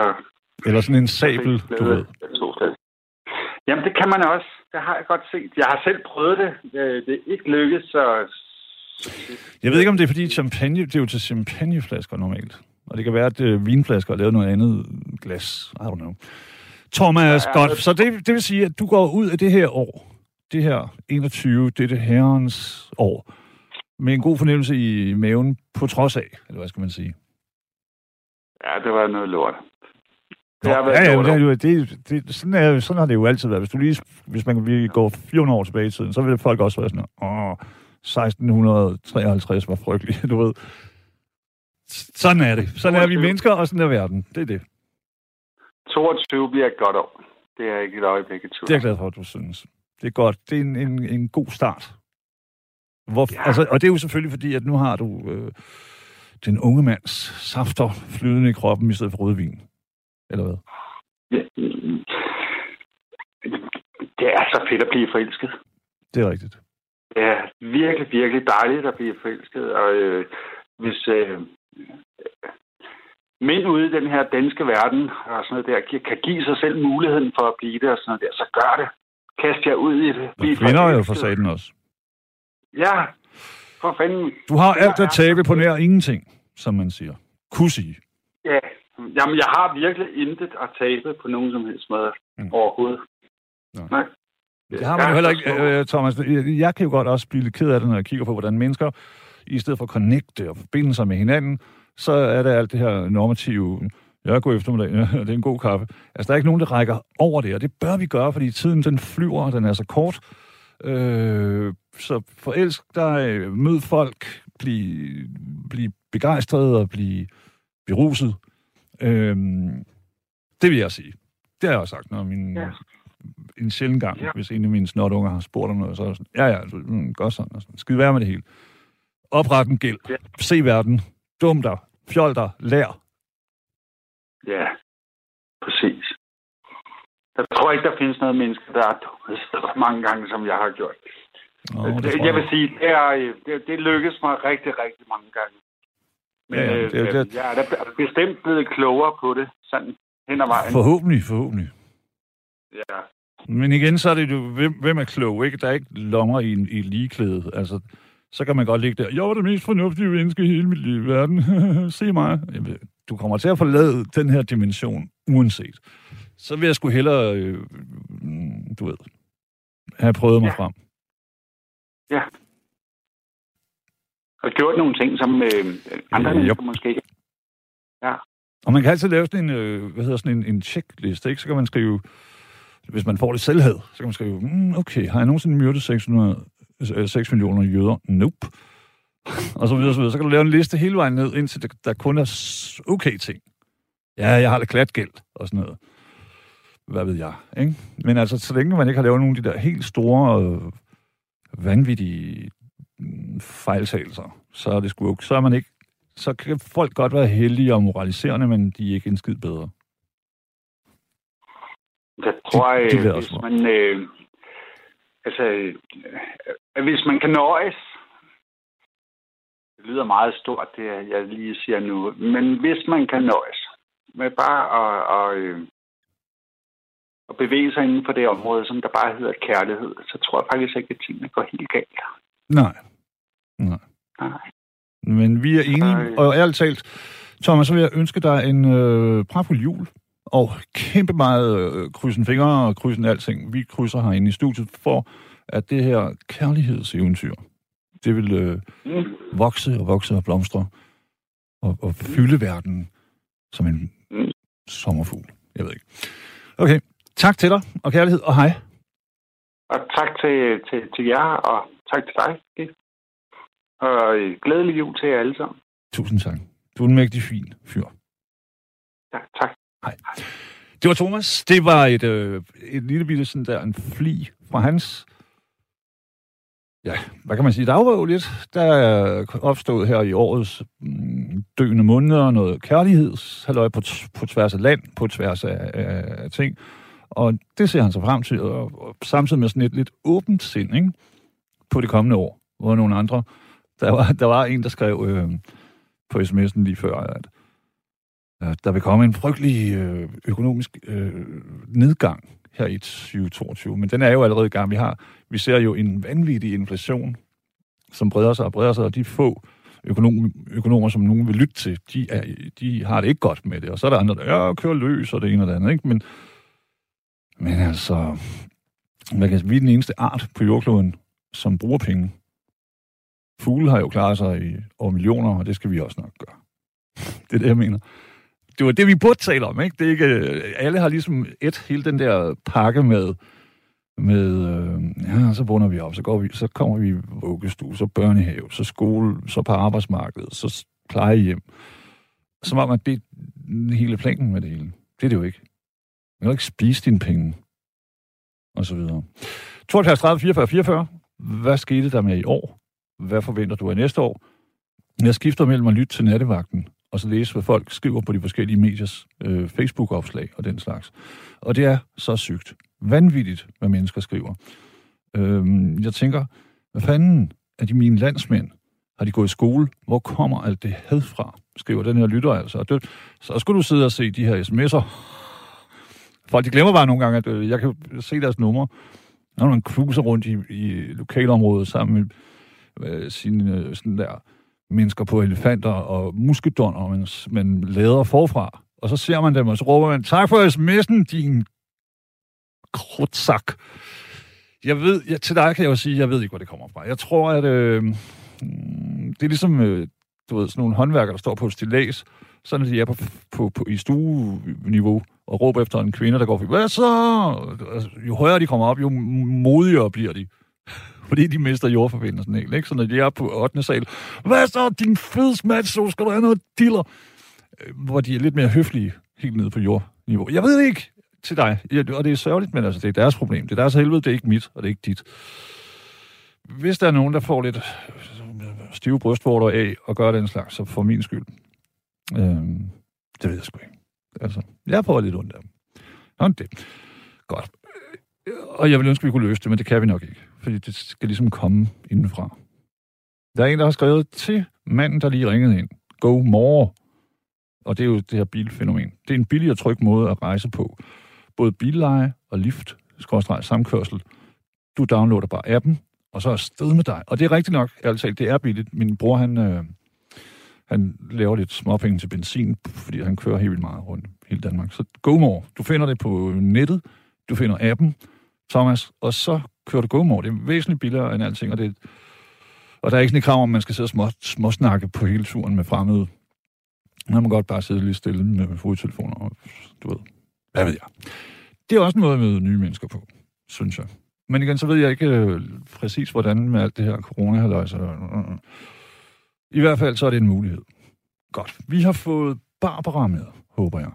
Eller sådan en sabel, du ved. Jamen, det kan man også. Det har jeg godt set. Jeg har selv prøvet det. Det er ikke lykkedes, så... Jeg ved ikke, om det er fordi champagne, det er jo til champagneflasker normalt. Og det kan være, at øh, vinflasker er lavet noget andet glas. I don't know. Thomas, Ja, godt. Så det, det vil sige, at du går ud af det her år, det her 21, det er det herrens år, med en god fornemmelse i maven på trods af, eller hvad skal man sige? Ja, det var noget lort. Nå, ja, ja, lort. det, det, det, sådan, er, sådan har det jo altid været. Hvis, du lige, hvis man lige går 400 år tilbage i tiden, så vil folk også være sådan, åh, 1653 var frygteligt, <laughs> du ved. Sådan er det. Sådan er vi 22. mennesker, og sådan er verden. Det er det. 22 bliver et godt år. Det er ikke et øjeblik i tvivl. Det er jeg glad for, at du synes. Det er godt. Det er en, en, en god start. Hvor, ja. Ja. altså, og det er jo selvfølgelig fordi, at nu har du øh, den unge mands safter flydende i kroppen i stedet for rødvin. Eller hvad? Ja. Det er så fedt at blive forelsket. Det er rigtigt. Det er virkelig, virkelig dejligt at blive forelsket. Og øh, hvis øh, mænd ude i den her danske verden og sådan noget der, kan give sig selv muligheden for at blive det og sådan noget der, så gør det. Kast jer ud i det. Og Bliv kvinder er jo for saten også. Ja, for fanden. Du har alt at tabe på nær ingenting, som man siger. Kunne sige. Ja, jamen jeg har virkelig intet at tabe på nogen som helst måde Mm. overhovedet. Nå. Nej. Det har man jo heller ikke, øh, Thomas. Jeg, jeg kan jo godt også blive lidt ked af det, når jeg kigger på, hvordan mennesker, i stedet for at connecte og forbinde sig med hinanden, så er det alt det her normative, ja, god eftermiddag, ja, det er en god kaffe. Altså, der er ikke nogen, der rækker over det, og det bør vi gøre, fordi tiden den flyver, og den er så kort. Øh, så forelsk dig, mød folk, bliv, bliv begejstret og bliv beruset. Øh, det vil jeg sige. Det har jeg også sagt, når min, ja. En sjældent gang, ja. Hvis en af mine snotunger har spurgt om noget, så er sådan, ja, ja, du, mm, gør sådan og sådan. Skid være med det hele. Opret en gæld. Ja. Se verden. Dum dig. Fjol dig. Lær. Ja, præcis. Jeg tror ikke, der findes noget menneske, der har dummet så mange gange, som jeg har gjort. Nå, det, tror jeg vil sige, det, er, øh, det, det lykkes mig rigtig, rigtig mange gange. Men Ja, øh, det- det- jeg er da bestemt blevet klogere på det, sådan hen ad vejen. Forhåbentlig, forhåbentlig. Ja. Men igen, så er det jo, hvem, hvem er klog, ikke? Der er ikke longer i, i ligeklæde. Altså, så kan man godt ligge der. Jeg var det mest fornuftige menneske i hele mit liv verden. <laughs> Se mig. Jamen, Du kommer til at forlade den her dimension, uanset. Så vil jeg sgu hellere, øh, du ved, have prøvet mig Ja. frem. Ja. Og gjort nogle ting, som øh, andre Øh, mennesker måske ikke. Og man kan altid lave sådan en, øh, hvad hedder sådan en, en checkliste, ikke? Så kan man skrive, hvis man får det selvhed, så kan man skrive, mm, okay, har jeg nogensinde myrdet 600, øh, 6 millioner jøder? Nope. <laughs> og så videre, så videre. Så kan du lave en liste hele vejen ned, indtil der, der kun er okay ting. Ja, jeg har da klatgæld og sådan noget. Hvad ved jeg, ikke? Men altså, så længe man ikke har lavet nogle af de der helt store, øh, vanvittige mm, fejltagelser, så er det sgu okay. Så er man ikke så kan folk godt være heldige og moraliserende, men de er ikke en skid bedre. Jeg tror, De- de hvis man... Øh, altså, øh, hvis man kan nøjes... Lyder meget stort, det jeg lige siger nu. Men hvis man kan nøjes med bare at, at, øh, at bevæge sig inden for det område, som der bare hedder kærlighed, så tror jeg faktisk ikke, at tingene går helt galt. Nej. Nej. Nej. Men vi er enige, Nej. og ærligt talt, Thomas, så vil jeg ønske dig en øh, pragtfuld jul, og kæmpe meget øh, krydsen fingre og krydsen alting. Vi krydser herinde i studiet for, at det her kærlighedseventyr, det vil øh, Mm. vokse og vokse og blomstre, og, og fylde verden som en Mm. sommerfugl. Jeg ved ikke. Okay, tak til dig, og kærlighed, og hej. Og tak til, til, til jer, og tak til dig. Gitte. Og øh, glædelig jul til jer alle sammen. Tusind tak. Du er en mægtig fin fyr. Ja, tak. Det var Thomas. Det var et, øh, et lille bitte sådan der, en fli fra hans... Ja, hvad kan man sige? Der var lidt, der er opstået her i årets mm, døende måneder noget kærlighedshalløj på, t- på tværs af land, på tværs af, af, af ting. Og det ser han sig frem til, og, og samtidig med sådan et lidt åbent sind, ikke? På det kommende år, hvor nogle andre... Der var, der var en, der skrev øh, på sms'en lige før, at Øh, Der vil komme en frygtelig øh, økonomisk øh, nedgang her i 2022, men den er jo allerede i gang. Vi, har, vi ser jo en vanvittig inflation, som breder sig og breder sig, og de få økonom, økonomer, som nogen vil lytte til, de, er, de har det ikke godt med det. Og så er der andre, der ja, kører løs og det ene og det andet. Ikke? Men, men altså, man kan, vi er den eneste art på jordkloden, som bruger penge. Fugle har jo klaret sig i over millioner, og det skal vi også nok gøre. <laughs> Det er det, jeg mener det var det, vi burde tale om, ikke? Det er ikke, øh, alle har ligesom et, hele den der pakke med, med øh, ja, så vågner vi op, så, går vi, så kommer vi i vuggestue, så børnehave, så skole, så på arbejdsmarkedet, så plejehjem. Som om, at det er hele planen med det hele. Det er det jo ikke. Man kan jo ikke spise dine penge. Og så videre. 72 30 44 44. Hvad skete der med i år? Hvad forventer du af næste år? Jeg skifter mellem at lytte til nattevagten og så læse, hvad folk skriver på de forskellige mediers øh, Facebook-opslag og den slags. Og det er så sygt. Vanvittigt, hvad mennesker skriver. Øhm, jeg tænker, hvad fanden er de mine landsmænd? Har de gået i skole? Hvor kommer alt det had fra? Skriver den her lytter altså. Og det, så skulle du sidde og se de her sms'er. Folk, de glemmer bare nogle gange, at øh, jeg kan se deres numre. Når man cruiser rundt i, i lokalområdet sammen med øh, sine øh, sådan der mennesker på elefanter og muskedonner, mens man lader forfra. Og så ser man dem, og så råber man, tak for sms'en, din krutsak. Jeg ved, jeg, til dig kan jeg jo sige, jeg ved ikke, hvor det kommer fra. Jeg tror, at øh, mm, det er ligesom, øh, du ved, sådan nogle håndværkere, der står på et stilæs, så når de er på, på, på, i stueniveau og råber efter en kvinde, der går forbi, hvad så? Altså, jo højere de kommer op, jo modigere bliver de. Fordi de mister jordforbindelsen helt, ikke? Så når de er på 8. sal, hvad så, din fed så skal du have noget diller. Øh, hvor de er lidt mere høflige, helt nede på jordniveau. Jeg ved ikke til dig, og det er sørgeligt, men altså, det er deres problem. Det er deres helvede, det er ikke mit, og det er ikke dit. Hvis der er nogen, der får lidt øh, stive brystvorter af og gør den slags, så for min skyld. Øhm, det ved jeg sgu ikke. Altså, jeg prøver lidt ondt af dem. Sådan det. Godt. Øh, og jeg vil ønske, at vi kunne løse det, men det kan vi nok ikke. Fordi det skal ligesom komme indenfra. Der er en, der har skrevet til manden, der lige ringede ind. Go more. Og det er jo det her bilfænomen. Det er en billig og tryg måde at rejse på. Både billeje og lift, skråstreg samkørsel. Du downloader bare appen, og så er sted med dig. Og det er rigtigt nok, altså det er billigt. Min bror, han, øh, han laver lidt småpenge til benzin, fordi han kører helt vildt meget rundt i hele Danmark. Så go more. Du finder det på nettet, du finder appen, Thomas, og så kører du GoMore. Det er væsentligt billigere end alting, og, det, og der er ikke sådan et krav om, at man skal sidde og små, småsnakke på hele turen med fremmede. Man må godt bare sidde lidt stille med fodtelefoner, og du ved, hvad ved jeg. Det er også en måde at møde nye mennesker på, synes jeg. Men igen, så ved jeg ikke øh, præcis, hvordan med alt det her corona -halløjse. I hvert fald så er det en mulighed. Godt. Vi har fået Barbara med, håber jeg.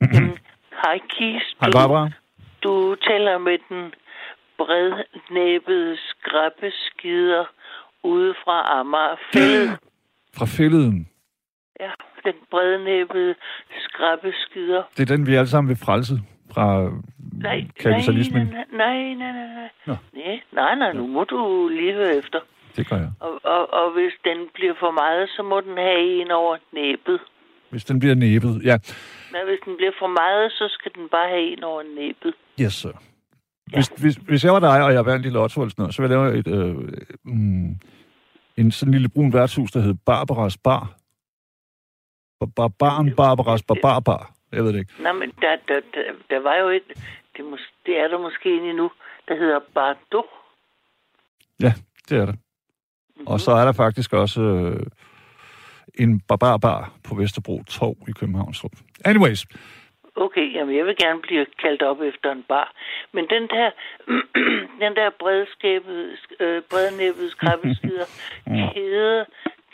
<clears throat> Hej Kis. Hej Barbara. Du taler med den brednæbbede skrabbeskider ude fra Amager Fællet. Fra fælleden. Ja, den brednæbbede skrabbeskider. Det er den, vi alle sammen vil frelse fra Nej, kapitalismen. nej, nej, nej, nej, nej. Nå. Nej, nej, nej, nu må du lige høre efter. Det gør jeg. Og, og, og hvis den bliver for meget, så må den have en over næbet. Hvis den bliver næbet. Ja, Men hvis den bliver for meget, så skal den bare have en over næbet. Yes sir. Hvis, hvis, hvis jeg var dig, og jeg vandt i lotto eller sådan noget, så ville jeg lave et, øh, mm, en sådan lille brun værtshus, der hed Barbaras Bar. Bar, bar baren Barbaras Bar Bar Bar. Jeg ved det ikke. Nej, men der, der, der, der var jo et... Det, mås, det er der måske en endnu, der hedder Bardo. Ja, det er det. Mhm. Og så er der faktisk også øh, en barbarbar på Vesterbro Torv i Københavns Anyways, Okay, jamen jeg vil gerne blive kaldt op efter en bar. Men den der, <clears throat> den der bredskabet, øh, brednæbbede skrabbeskider <laughs> keder,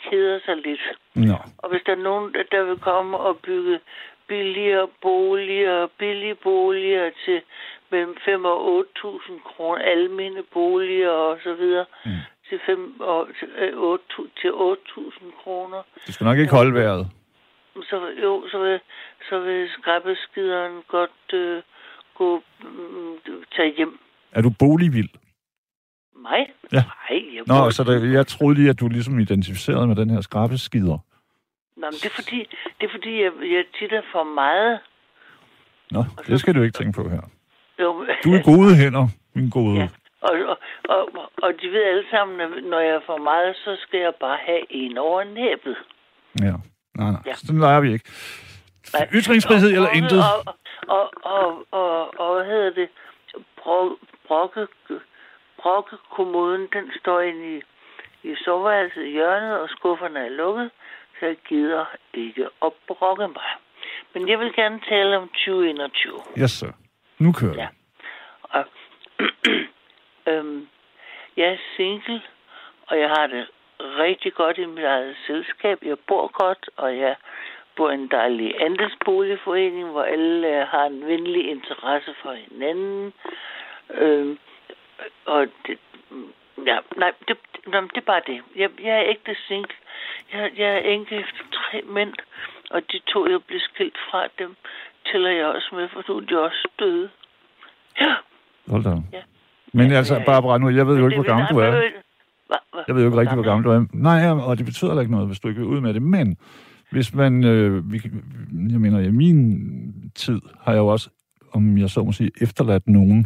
keder sig lidt. nå. Og hvis der er nogen, der- vil komme og bygge billigere boliger, billige boliger til mellem 5 og 8.000 kroner, almene boliger og så videre, mm. til, 5 og, til, øh, 8, til 8.000 kroner, Det skal nok ikke holde vejret. så, jo, så vil, så vil skrabbeskideren godt øh, gå, mm, tage hjem. Er du boligvild? Mig? Ja. Nej, jeg Nå, så der, jeg troede lige, at du ligesom identificerede med den her skrabbeskider. Nå, men det er fordi, det er fordi jeg, jeg titter for meget. Nå, det skal du ikke tænke på her. Jo, Du er gode hænder, min gode. Ja. Og, og, og, og de ved alle sammen, at når jeg får meget, så skal jeg bare have en over næbet. Ja. Nej, nej. Ja. Sådan leger vi ikke. Nej. Ytringsfrihed eller Og- intet. Og, og, og, og, og, hvad hedder det? Bro- Brokke, brokkekommoden, den står inde i, i soveværelset i hjørnet, og skufferne er lukket, så jeg gider ikke at brokke mig. Men jeg vil gerne tale om 2021. Yes, sir. Nu kører. Ja. Og, <clears throat> øhm, jeg er single, og jeg har det rigtig godt i mit eget selskab. Jeg bor godt, og jeg i en dejlig andelsboligforening, hvor alle øh, har en venlig interesse for hinanden. Øhm, og det, ja, nej, det, nej, det er bare det. Jeg, jeg er ægte single. Jeg, jeg er enke efter tre mænd, og de to, jeg blev skilt fra dem, tæller jeg også med, for nu er de også døde. Ja. Hold da. Ja. Men Ja, altså, ja, ja. Barbara, nu, jeg ved jo ikke, hvor gammel du er. Jeg ved jo ikke rigtig, hvor gammel du er. Nej, og det betyder heller ikke noget, hvis du ikke vil ud med det. Men hvis man, øh, vi, jeg mener, i min tid har jeg jo også, om jeg så må sige, efterladt nogen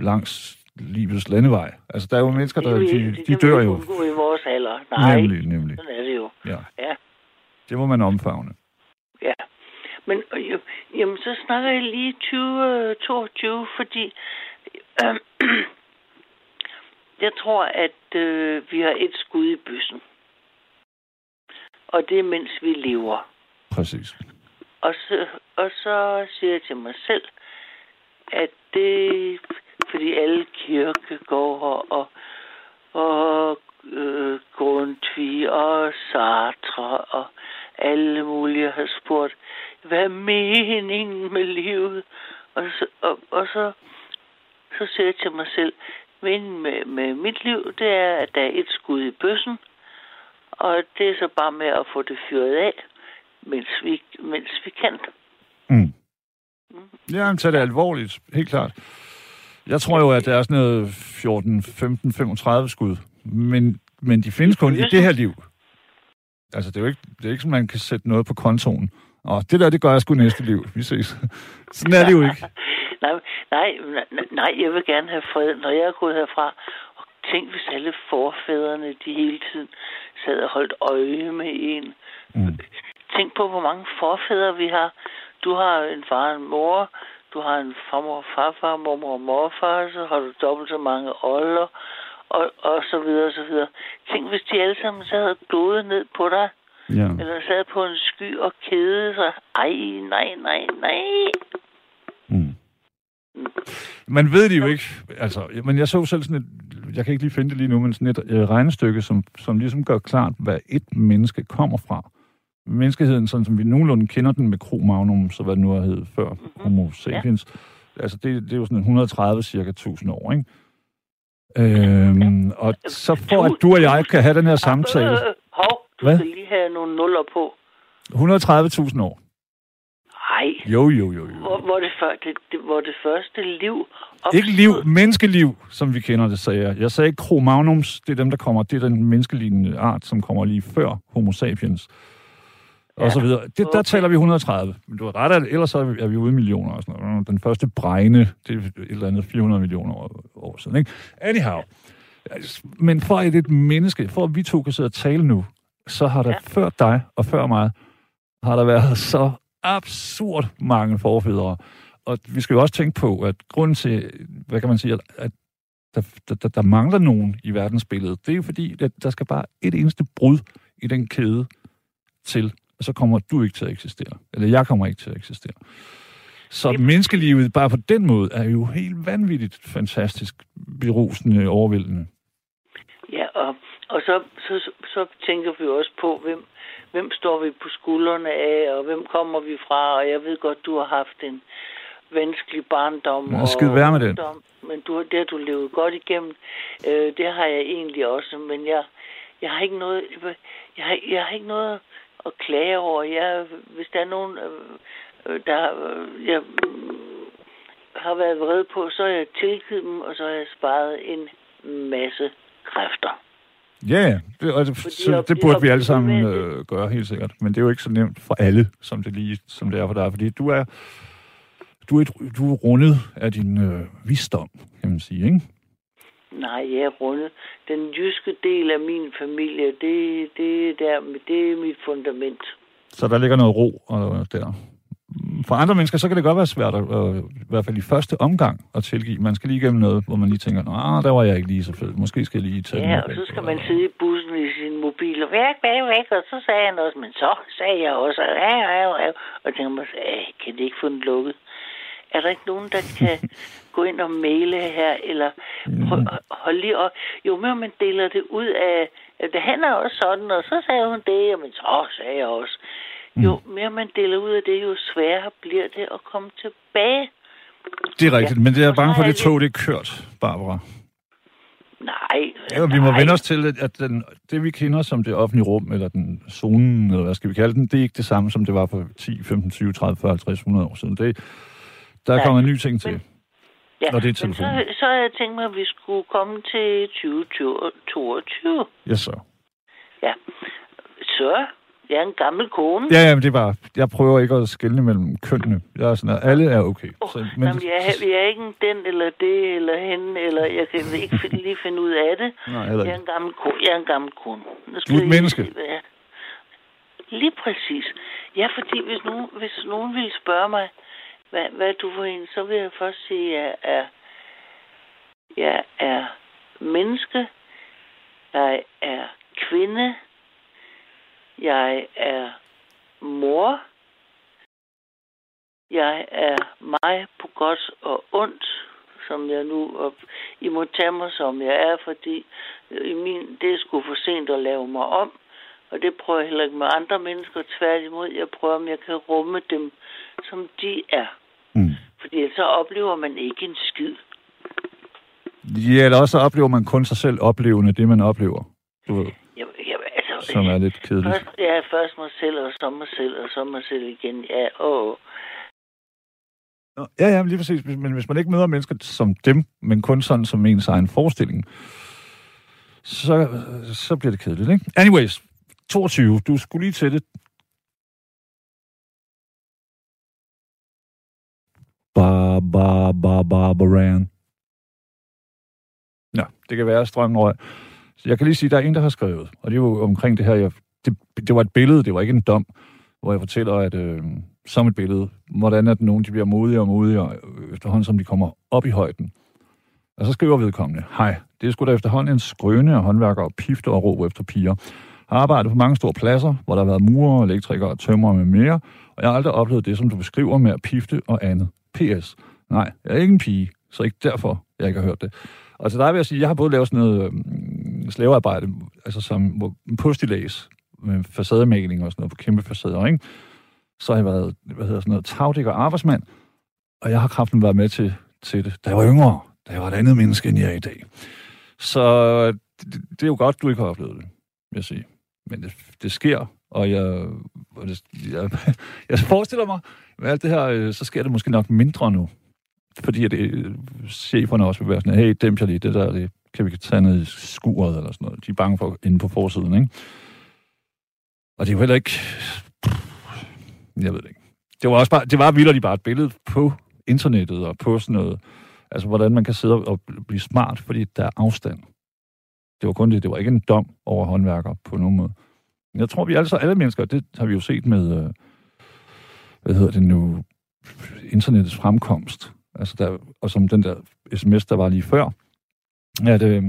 langs livets landevej. Altså, der er jo mennesker, der Det de, de dør jo. i vores alder. Nej, Nemlig, nemlig. sådan er det jo. Ja. Ja. Det må man omfavne. Ja. Men øh, jo, jamen, så snakker jeg lige 2022, fordi øh, <clears throat> jeg tror, at øh, vi har et skud i bøssen. Og det er, mens vi lever. Præcis. Og så, og så siger jeg til mig selv, at det fordi alle kirkegårde og, og øh, Grundtvig og Sartre og alle mulige har spurgt, hvad er meningen med livet? Og så, og, og så, så siger jeg til mig selv, meningen med, med mit liv, det er, at der er et skud i bøssen, og det er så bare med at få det fyret af, mens vi, mens vi kan. Mm. Ja, men tag det alvorligt, helt klart. Jeg tror jo, at der er sådan noget 14, 15, 35 skud. Men, men de findes kun i det her liv. Altså, det er jo ikke, det er ikke sådan, man kan sætte noget på kontoen. Og det der, det gør jeg sgu næste liv. Vi ses. Sådan er det jo ikke. <laughs> nej, nej, nej, nej, jeg vil gerne have fred, når jeg er gået herfra. Tænk, hvis alle forfædrene, de hele tiden sad og holdt øje med en. Mm. Tænk på, hvor mange forfædre vi har. Du har en far og en mor. Du har en farmor farfar, mormor og morfar, så har du dobbelt så mange older, og, og så videre, og så videre. Tænk, hvis de alle sammen sad og glodede ned på dig, Ja. eller sad på en sky og kedede sig. Ej, nej, nej, nej. Man ved det jo ikke. Altså, men jeg så selv sådan et, jeg kan ikke lige finde det lige nu, men sådan et øh, regnestykke, som, som ligesom gør klart, hvad et menneske kommer fra. Menneskeheden, sådan som vi nogenlunde kender den med Cro-Magnum, så hvad det nu har hed før Mhm. Homo sapiens. Altså, det, det er jo sådan 130 cirka 1000 år, ikke? Øhm, og så for at du og jeg kan have den her samtale, hov, du Hvad? skal lige have nogle nuller på. 130.000 år. Nej, Jo, jo, jo, jo. hvor, hvor, det, før, det, det, hvor det første liv opstod. Ikke liv, menneskeliv, som vi kender det, sagde jeg. Jeg sagde ikke Cro-Magnums, det er dem, der kommer, det er den menneskelignende art, som kommer lige før Homo sapiens. Og Ja, så videre. Det, der okay. taler vi 130. Men du har ret, ellers er vi, ude i millioner og sådan noget. Den første bregne, det er et eller andet 400 millioner år, år siden, ikke? Anyhow. Men for at et menneske, for at vi to kan sidde og tale nu, så har der ja. før dig og før mig, har der været så absurd mange forfædre. Og vi skal jo også tænke på, at grunden til, hvad kan man sige, at, der, der, der mangler nogen i verdensbilledet, det er jo fordi, at der skal bare et eneste brud i den kæde til, og så kommer du ikke til at eksistere. Eller jeg kommer ikke til at eksistere. Så Det- menneskelivet bare på den måde er jo helt vanvittigt fantastisk, berusende, overvældende. Ja, og, og så, så, så tænker vi også på, hvem, hvem står vi på skuldrene af, og hvem kommer vi fra, og jeg ved godt, du har haft en vanskelig barndom. Og skid være med ungdom, Men du, det har du levet godt igennem. Øh, det har jeg egentlig også, men jeg, jeg har ikke noget, jeg har, jeg har ikke noget at klage over. Jeg, hvis der er nogen, øh, øh, der øh, jeg, har været vred på, så har jeg tilgivet dem, og så har jeg sparet en masse kræfter. Ja, ja. Det, så, det burde vi alle sammen øh, gøre, helt sikkert. Men det er jo ikke så nemt for alle, som det lige som det er for dig. Fordi du er, du er, du er rundet af din øh, visdom, kan man sige, ikke? Nej, jeg er rundet. Den jyske del af min familie, det, det, er der, det er mit fundament. Så der ligger noget ro og, der. For andre mennesker, så kan det godt være svært, at, øh, i hvert fald i første omgang, at tilgive. Man skal lige igennem noget, hvor man lige tænker, ah, der var jeg ikke lige så fed. Måske skal jeg lige tage Ja, og væk." så skal man sidde i bussen i sin mobil, og væk, væk, væk, og så sagde han også, men så sagde jeg også, og, ja, ja, ja, og tænker mig, "Æh, kan det ikke få den lukket? Er der ikke nogen, der kan <laughs> gå ind og maile her, eller prøv, hold lige op. Jo mere man deler det ud af, det handler også sådan, og så sagde hun det, men så sagde jeg også. Jo mere man deler ud af det, jo sværere bliver det at komme tilbage. Det er rigtigt, Ja. men det er bange for, er det tog, det er kørt, Barbara. Nej. Ja, vi må nej. vende os til, at- at den, det, vi kender som det offentlige rum, eller den zonen, eller hvad skal vi kalde den, det er ikke det samme, som det var for 10, 15, 20, 30, 40, 50, 100 år siden. Det, der er kommet nye ting til. men- Ja, Og det er telefonen. så, så jeg tænkt mig, at vi skulle komme til 2022. Ja, så. Ja. Så, jeg er en gammel kone. Ja, ja, men det er bare, jeg prøver ikke at skelne mellem kønnene. Jeg er sådan, at alle er okay. Oh, Så, men, men, Jamen, jeg, er- jeg er ikke en den eller det eller hende, eller jeg kan ikke <laughs> finde, lige finde ud af det. nej, Jeg er en gammel kone. Jeg er en gammel kone. Du er et lige menneske. jeg- Lige præcis. Ja, fordi hvis nogen, hvis nogen ville spørge mig, hvad, hvad du for en, så vil jeg først sige, at jeg er, jeg er menneske, jeg er kvinde, jeg er mor, jeg er mig på godt og ondt, som jeg nu, og I må tage mig som jeg er, fordi i min, det er sgu for sent at lave mig om, og det prøver jeg heller ikke med andre mennesker. Tværtimod, jeg prøver, om jeg kan rumme dem, som de er. Mm. Fordi så oplever man ikke en skid. Ja, eller også oplever man kun sig selv oplevende, det man oplever. Du ved, som er lidt kedeligt. først, ja, først mig selv, og så mig selv, og så mig selv igen. Ja, åh. Nå, Ja, ja, lige præcis. Men hvis man ikke møder mennesker som dem, men kun sådan som ens egen forestilling, så, så bliver det kedeligt, ikke? Anyways, 22. Du skulle lige til det. Bar, bar, bar, barbaran. Ja, det kan være, at strømmen røg. Så jeg kan lige sige, at der er en, der har skrevet, og det er jo omkring det her, jeg, det, det var et billede, det var ikke en dom, hvor jeg fortæller, at øh, som et billede, hvordan at nogen de bliver modigere og modigere, øh, efterhånden som de kommer op i højden. Og så skriver vedkommende, hej, det er sgu da efterhånden en skrøne af håndværkere og pifter og råb efter piger. Har arbejdet på mange store pladser, hvor der har været murer, elektrikere og tømrere med mere, og jeg har aldrig oplevet det, som du beskriver med at pifte og andet. P.S. Nej, jeg er ikke en pige, så ikke derfor, jeg ikke har hørt det. Og til dig vil jeg sige, jeg har både lavet sådan noget øhm, slavearbejde, altså som postilæs, med facademaling og sådan noget på kæmpe facader, ikke? Så har jeg været, hvad hedder sådan noget, tagdækker arbejdsmand, og jeg har kraften været med til, til det, da jeg var yngre, da jeg var et andet menneske, end jeg er i dag. Så det, det er jo godt, du ikke har oplevet det, vil jeg sige. Men det, det sker, og jeg, og det, jeg, <laughs> jeg forestiller mig, med alt det her, øh, så sker det måske nok mindre nu. Fordi at det, cheferne også vil være sådan, hey, dæmp jer lige, det der, det kan vi tage ned i skuret eller sådan noget. De er bange for inde på forsiden, ikke? Og det er jo heller ikke... Jeg ved det ikke. Det var også bare, det var vildt bare et billede på internettet og på sådan noget, altså hvordan man kan sidde og blive smart, fordi der er afstand. Det var kun det, det var ikke en dom over håndværkere på nogen måde. Jeg tror, vi altså alle mennesker, det har vi jo set med, øh, hvad hedder det nu, internettets fremkomst, altså der, og som den der sms, der var lige før, at øh,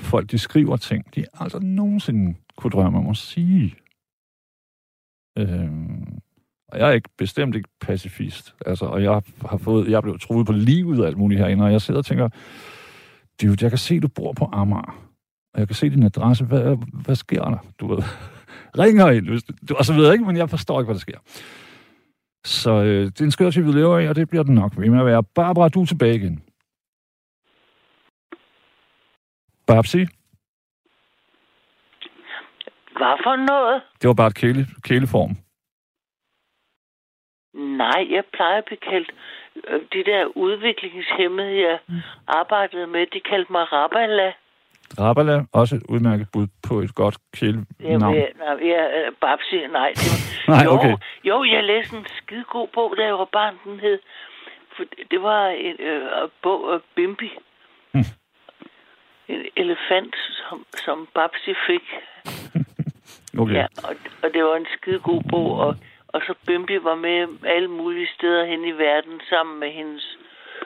folk, de skriver ting, de aldrig nogensinde kunne drømme om at sige. Øh, og jeg er ikke bestemt ikke pacifist. Altså, og jeg har fået, jeg blev truet på livet og alt muligt herinde, og jeg sidder og tænker, dude, jeg kan se, du bor på Amager. Og jeg kan se din adresse. Hvad, hvad sker der? Du ved, <laughs> ringer ind, hvis du, og så ved jeg ikke, men jeg forstår ikke, hvad der sker. Så øh, det er en skør tid, vi lever i, og det bliver den nok ved med at være. Barbara, du er tilbage igen. Babsi? Hvad for noget? Det var bare et kæle, kæleform. Nej, jeg plejer at blive kaldt øh, de der udviklingshemmede, jeg mm. arbejdede med, de kaldte mig Rabala. Rabala, også et udmærket bud på et godt kælenavn. Ja, ja, øh, Babsi, nej. Det <laughs> nej, jo, okay. Jo, jeg læste en skide god bog, da jeg var barn, den hed. For det var en øh, bog af Bimbi. En elefant, som, som Babsi fik. <laughs> okay. Ja, og, og det var en skide god bog, og og så Bimbi var med alle mulige steder hen i verden sammen med hendes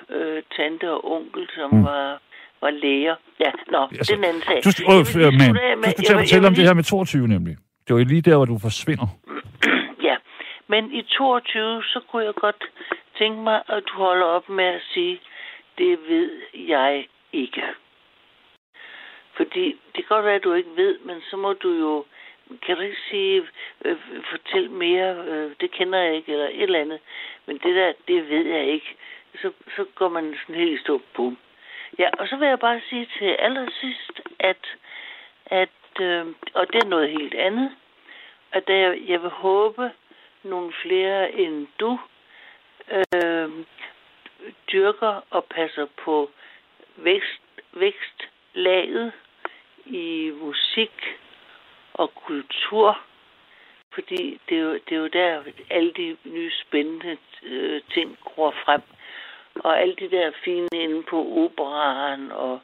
øh, tante og onkel, som mm. var, var læger. Ja, nå, altså, det er en anden sag. Du, øh, men, du skal fortælle om det her med 22 nemlig. Det var lige der, hvor du forsvinder. <clears throat> ja, men i 22, så kunne jeg godt tænke mig, at du holder op med at sige, det ved jeg ikke. Fordi det kan godt være, at du ikke ved, men så må du jo kan du ikke sige, øh, fortæl mere, øh, det kender jeg ikke, eller et eller andet. Men det der, det ved jeg ikke. Så, så går man sådan helt i stå, bum. Ja, og så vil jeg bare sige til allersidst, at, at øh, og det er noget helt andet, at jeg, jeg vil håbe, nogle flere end du øh, dyrker og passer på vækst, vækstlaget i musik, og kultur, fordi det er jo, det er jo der, alle de nye spændende øh, ting går frem. Og alle de der fine inde på operaen og,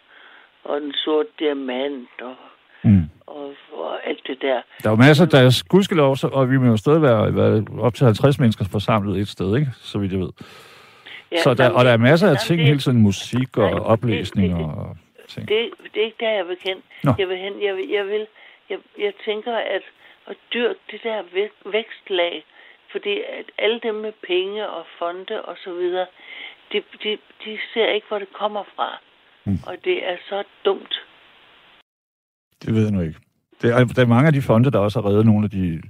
og den sorte diamant og, mm. og, og alt det der. Der er jo masser, der er gudskelov, og vi må jo stadig være, være op til 50 mennesker forsamlet et sted, ikke? Så vidt jeg ved. Ja, så der, og der er masser af ting hele tiden, musik og nej, oplæsning det, det, og ting. Det, det er ikke der, jeg vil kende. Jeg vil hen, jeg vil, jeg vil jeg, jeg tænker, at at dyrke det der vækstlag, fordi at alle dem med penge og fonde og så videre, de, de, de ser ikke, hvor det kommer fra. Mm. Og det er så dumt. Det ved jeg nu ikke. Det er, der er mange af de fonde, der også har reddet nogle af de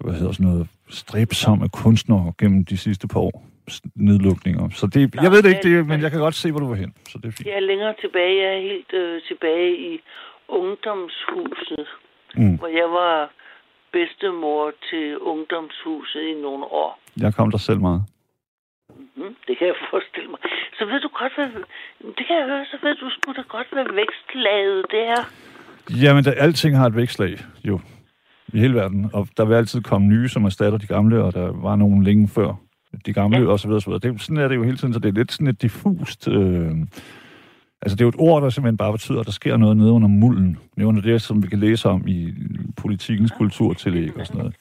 hvad hedder sådan noget, stræbsomme kunstnere gennem de sidste par år nedlukninger. Så det, Nå, jeg ved det ikke, det, men jeg kan godt se, hvor du var hen. Så det er fint. Jeg er længere tilbage. Jeg er helt øh, tilbage i ungdomshuset, mm. hvor jeg var bedstemor til ungdomshuset i nogle år. Jeg kom der selv meget. Mm-hmm, det kan jeg <laughs> forestille mig. Så ved du godt, hvad... Det kan jeg høre, så ved du sgu da godt, hvad vækstlaget det er. Jamen, der, alting har et vækstlag, jo. I hele verden. Og der vil altid komme nye, som erstatter de gamle, og der var nogen længe før de gamle, ja. og så videre, så videre. Det, sådan er det jo hele tiden, så det er lidt sådan et diffust... Øh, Altså, det er jo et ord, der simpelthen bare betyder, at der sker noget nede under mulden. Det er under det, som vi kan læse om i politikens kulturtillæg og sådan noget.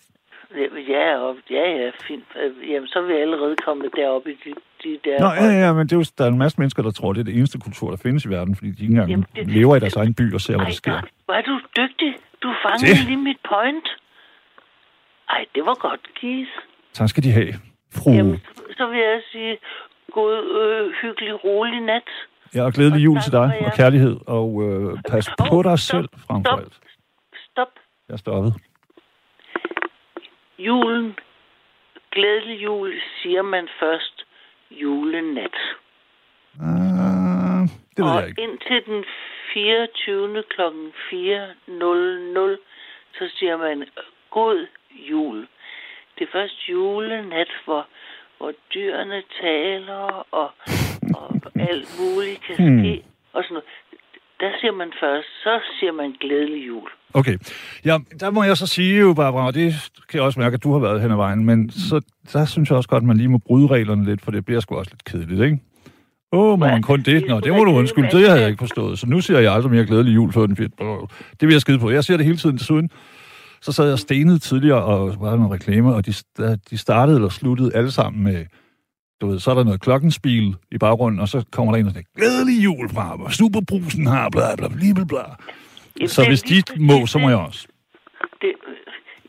ja, og, ja, ja, fint. Jamen, så er vi allerede kommet derop i de, de der... Nå, ja, ja, men det er jo, der er en masse mennesker, der tror, det er det eneste kultur, der findes i verden, fordi de ikke engang Jamen, det- lever i deres egen by og ser, hvad Ej, der sker. hvor er du dygtig. Du fangede Det- lige mit point. Ej, det var godt, Keith. Tak skal de have, fru. Jamen, så vil jeg sige, god, øh, hyggelig, rolig nat. Ja, og glædelig og jul til dig, og kærlighed, og øh, pas Åh, på dig stop, selv frem for stop. alt. Stop. Jeg stoppet. Julen, glædelig jul, siger man først julenat. Uh, det ved og jeg ikke. indtil den 24. kl. 4.00, så siger man god jul. Det er først julenat, hvor, hvor dyrene taler, og, og alt muligt kan Hmm. ske. Og sådan noget. Der siger man først, så siger man glædelig jul. Okay. Ja, der må jeg så sige jo, Barbara, og det kan jeg også mærke, at du har været hen ad vejen, men så, der synes jeg også godt, at man lige må bryde reglerne lidt, for det bliver sgu også lidt kedeligt, ikke? Åh, oh, må man kun det det? Nå, det må du undskylde, det havde jeg ikke forstået. Så nu siger jeg aldrig mere glædelig jul før den 4. Det vil jeg skide på. Jeg siger det hele tiden desuden. Så sad jeg stenet tidligere og var der nogle reklamer, og de, de startede eller sluttede alle sammen med, du ved, så er der noget klokkenspil i baggrunden, og så kommer der en og siger, glædelig jul fra Superbrusen har, bla bla bla bla bla. Jamen, Så hvis de præcis må, så må jeg også. Det,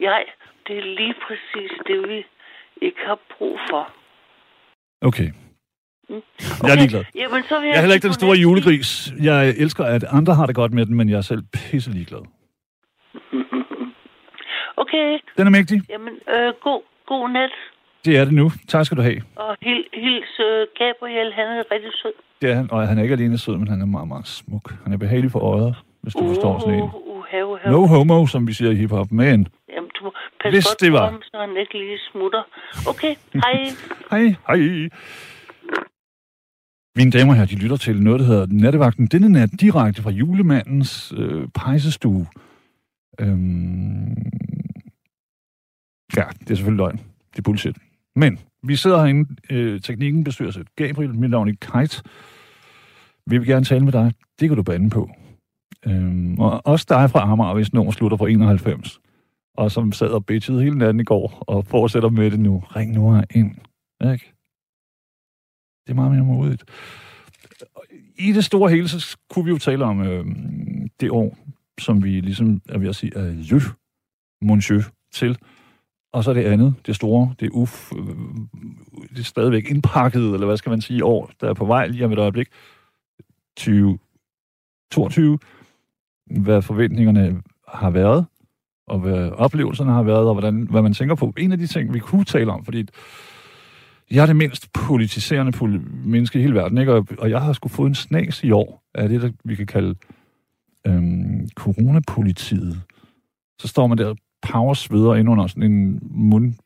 jeg, det er lige præcis det, vi ikke har brug for. Okay. Mm. Jeg er ligeglad. Jamen, så vil jeg, Jeg er heller ikke den store julegris. Jeg elsker, at andre har det godt med den, men jeg er selv pisse ligeglad. Okay, Den er mægtig. jamen, øh, god, god nat. Det er det nu. Tak skal du have. Og hil, hils øh, Gabriel, han er rigtig sød. Det er han, og han er ikke alene sød, men han er meget, meget smuk. Han er behagelig for øjet, hvis du forstår sådan en. Uh, uh, have, have. No homo, som vi siger i hiphop, men Jamen, du må passe Hvis godt det var. ham, så han ikke lige smutter. Okay, hej. <laughs> hej, hej. Mine damer herrer, de lytter til noget, der hedder Nattevagten. Denne nat direkte fra julemandens øh, pejsestue. Øhm... Ja, det er selvfølgelig løgn. Det er bullshit. Men vi sidder herinde, øh, teknikken bestyrer sig. Gabriel, mit navn er Kite. Vi vil gerne tale med dig. Det kan du bande på. Øhm, og også dig fra Amager, hvis nummer slutter på 91. Og som sad og bitchede hele natten i går, og fortsætter med det nu. Ring nu ind. Ikke? Det er meget mere modigt. I det store hele, så kunne vi jo tale om øh, det år, som vi ligesom er ved at sige adieu, monsieur, til. Og så det andet, det store, det uf, det er stadigvæk indpakket, eller hvad skal man sige, år, der er på vej lige om et øjeblik. 2022. Hvad forventningerne har været, og hvad oplevelserne har været, og hvordan, hvad man tænker på. En af de ting, vi kunne tale om, fordi jeg er det mindst politiserende poli- menneske i hele verden, ikke? Og, og jeg har sgu fået en snas i år af det, der vi kan kalde øhm, coronapolitiet. Så står man der powersveder ind under sådan en mundblæ,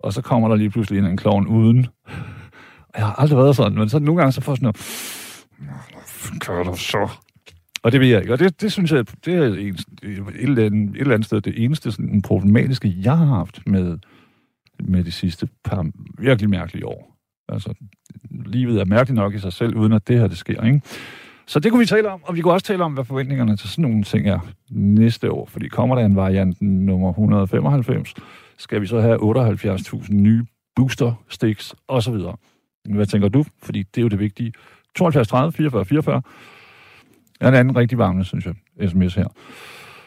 og så kommer der lige pludselig en, en klovn uden. Jeg har aldrig været sådan, men så nogle gange så får jeg sådan noget, gør du så? Og det ved jeg ikke, og det, det synes jeg, det er en, et, eller andet, et eller andet sted det eneste sådan, problematiske, jeg har haft med, med de sidste par virkelig mærkelige år. Altså, livet er mærkeligt nok i sig selv, uden at det her det sker, ikke? Så det kunne vi tale om, og vi kunne også tale om, hvad forventningerne til sådan nogle ting er næste år. Fordi kommer der en variant nummer 195, skal vi så have 78.000 nye booster sticks osv. Hvad tænker du? Fordi det er jo det vigtige. 72 30 44 44 er en anden rigtig varme, synes jeg, sms her.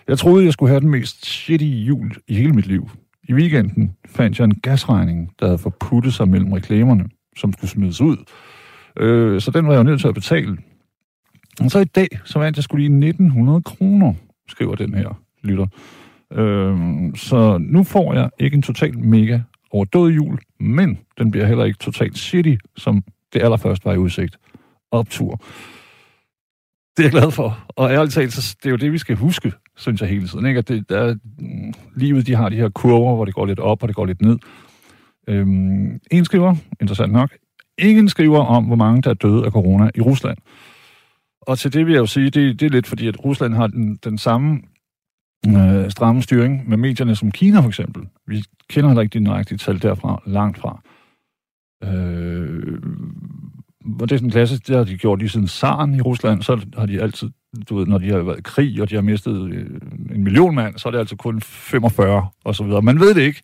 Jeg troede, jeg skulle have den mest shitty jul i hele mit liv. I weekenden fandt jeg en gasregning, der havde forputtet sig mellem reklamerne, som skulle smides ud. Øh, så den var jeg jo nødt til at betale. Og så i dag, så vandt jeg skulle lige 1900 kroner, skriver den her lytter. Øhm, så nu får jeg ikke en total mega overdød jul, men den bliver heller ikke totalt shitty, som det allerførst var i udsigt. Optur. Det er jeg glad for. Og ærligt talt, så det er jo det, vi skal huske, synes jeg hele tiden. Ikke? At det, der, livet, de har de her kurver, hvor det går lidt op, og det går lidt ned. Øhm, en skriver, interessant nok, ingen skriver om, hvor mange der er døde af corona i Rusland. Og til det vil jeg jo sige, det, det er lidt fordi, at Rusland har den, den samme øh, stramme styring med medierne som Kina for eksempel. Vi kender heller ikke de nøjagtige tal derfra, langt fra. Øh, og det er sådan en klasse, det har de gjort lige siden Saren i Rusland, så har de altid du ved, når de har været i krig, og de har mistet øh, en million mand, så er det altså kun 45 og så videre. Man ved det ikke,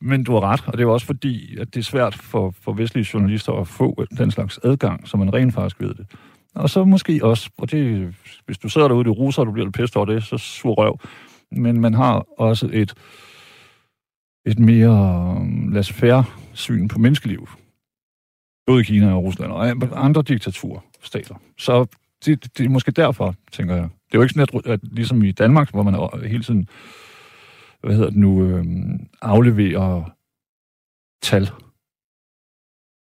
men du har ret, og det er jo også fordi, at det er svært for, for vestlige journalister at få den slags adgang, så man rent faktisk ved det. Og så måske også, og det, hvis du sidder derude i ruser, og du bliver lidt pæst over det, så sur røv. Men man har også et, et mere um, færre syn på menneskeliv. Både i Kina og Rusland og andre diktaturstater. Så det, det er måske derfor, tænker jeg. Det er jo ikke sådan, at, at ligesom i Danmark, hvor man hele tiden hvad hedder det nu, øh, afleverer tal.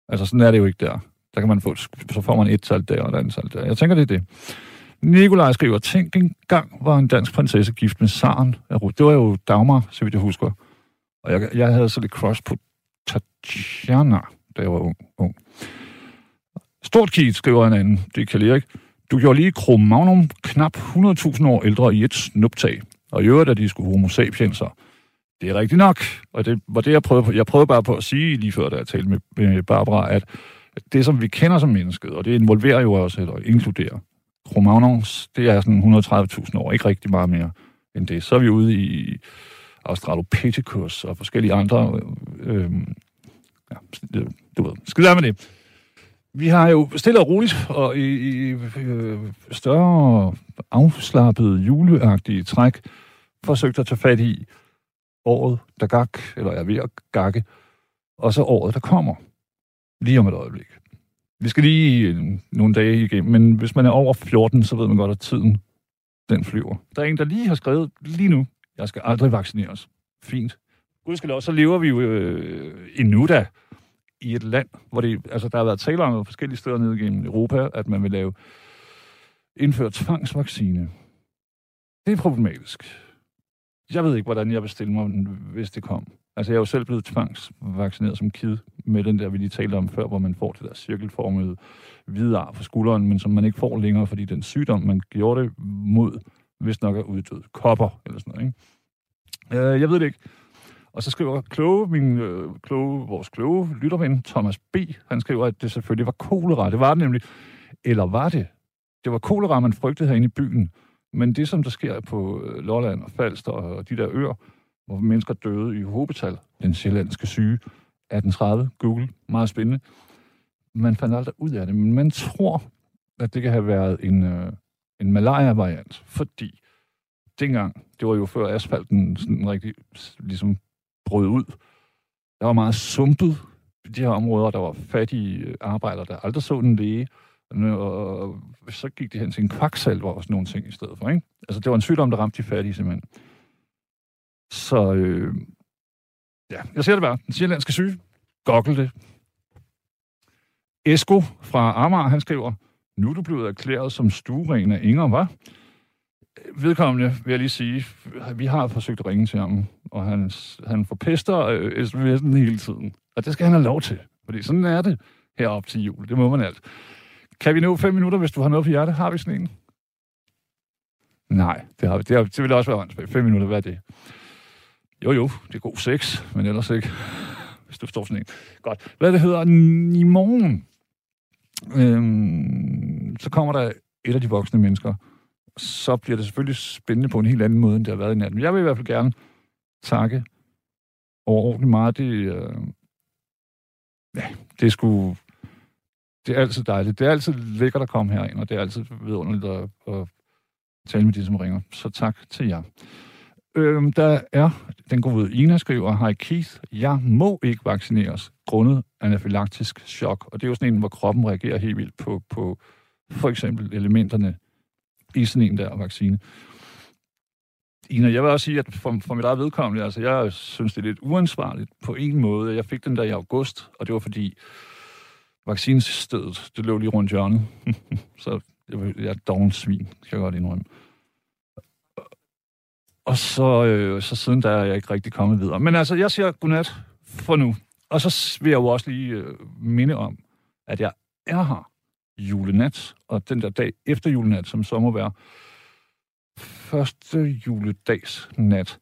Altså sådan er det jo ikke der. Der kan man få, så får man et tal der og et andet tal der. Jeg tænker, det er det. Nikolaj skriver, tænk en gang var en dansk prinsesse gift med Saren. Det var jo Dagmar, så vidt jeg husker. Og jeg, jeg havde så lidt crush på Tatjana, da jeg var ung. ung. Stort kit, skriver en anden. Det kan Kjell ikke. Du gjorde lige Cro-Magnum knap 100.000 år ældre i et snuptag. Og i øvrigt, at de skulle homo sapienser. Det er rigtigt nok. Og det var det, jeg prøvede på. Jeg prøvede bare på at sige lige før, da jeg talte med, med Barbara, at det, som vi kender som mennesket, og det involverer jo også, eller inkluderer, Cro-Magnons, det er sådan 130.000 år, ikke rigtig meget mere end det. Så er vi ude i Australopithecus og forskellige andre, øh, ja, du ved, skid med det. Vi har jo stille og roligt og i, i øh, større afslappede, juleagtige træk forsøgt at tage fat i året, der gak, eller er ved at gakke, og så året, der kommer. Lige om et øjeblik. Vi skal lige øh, nogle dage igennem, men hvis man er over 14, så ved man godt, at tiden den flyver. Der er en, der lige har skrevet lige nu, jeg skal aldrig vaccineres. Fint. Gud skal så lever vi jo øh, endnu da i et land, hvor det, altså, der har været tale om forskellige steder nede gennem Europa, at man vil lave indføre tvangsvaccine. Det er problematisk. Jeg ved ikke, hvordan jeg vil stille mig, hvis det kom. Altså, jeg er jo selv blevet tvangsvaccineret som kid med den der, vi lige talte om før, hvor man får det der cirkelformede hvide ar på skulderen, men som man ikke får længere, fordi den sygdom, man gjorde det mod, hvis nok er uddød. Kopper eller sådan noget, ikke? Øh, jeg ved det ikke. Og så skriver kloge, min, øh, kloge, vores kloge lytterven, Thomas B., han skriver, at det selvfølgelig var kolera. Det var det nemlig. Eller var det? Det var kolera, man frygtede herinde i byen. Men det, som der sker på øh, Lolland og Falster og de der øer, hvor mennesker døde i hobetal, den sjællandske syge, 1830, Google, meget spændende. Man fandt aldrig ud af det, men man tror, at det kan have været en, øh, en malaria-variant, fordi dengang, det var jo før asfalten sådan rigtig ligesom brød ud. Der var meget sumpet i de her områder. Der var fattige øh, arbejdere, der aldrig så en læge. Og så gik det hen til en kvaksalver og sådan nogle ting i stedet for. Ikke? Altså, det var en sygdom, der ramte de fattige simpelthen. Så øh, ja, jeg ser det bare. Den sjællandske syge. Gokkel det. Esko fra Amager, han skriver, nu er du blevet erklæret som stueren af Inger, var? Vedkommende, vil jeg lige sige, vi har forsøgt at ringe til ham, og han, han forpester øh, sms'en hele tiden. Og det skal han have lov til, fordi sådan er det herop til jul. Det må man alt. Kan vi nå fem minutter, hvis du har noget på hjertet? Har vi sådan en? Nej, det har vi. Det, har, det vil også være åndssvagt. Fem minutter, hvad er det? Jo, jo, det er god sex, men ellers ikke, hvis du forstår sådan en. Godt. Hvad det hedder, i morgen, øhm, så kommer der et af de voksne mennesker, så bliver det selvfølgelig spændende på en helt anden måde, end det har været i natten. Men jeg vil i hvert fald gerne takke overordentligt meget. Det, øh, ja, det er sgu... Det er altid dejligt. Det er altid lækkert at komme herind, og det er altid vidunderligt at, at tale med de, som ringer. Så tak til jer. Øhm, der er den gode Ina skriver, Hej Keith, jeg må ikke vaccineres grundet anafylaktisk chok. Og det er jo sådan en, hvor kroppen reagerer helt vildt på, på for eksempel elementerne i sådan en der vaccine. Ina, jeg vil også sige, at for, for mit eget vedkommende, altså jeg synes, det er lidt uansvarligt på en måde. Jeg fik den der i august, og det var fordi vaccinestedet, det lå lige rundt hjørnet. <laughs> så jeg, jeg er doven svin, kan jeg godt indrømme. Og så, øh, så siden der er jeg ikke rigtig kommet videre. Men altså, jeg siger godnat for nu. Og så vil jeg jo også lige øh, minde om, at jeg er her julenat, og den der dag efter julenat, som så må være første juledags nat,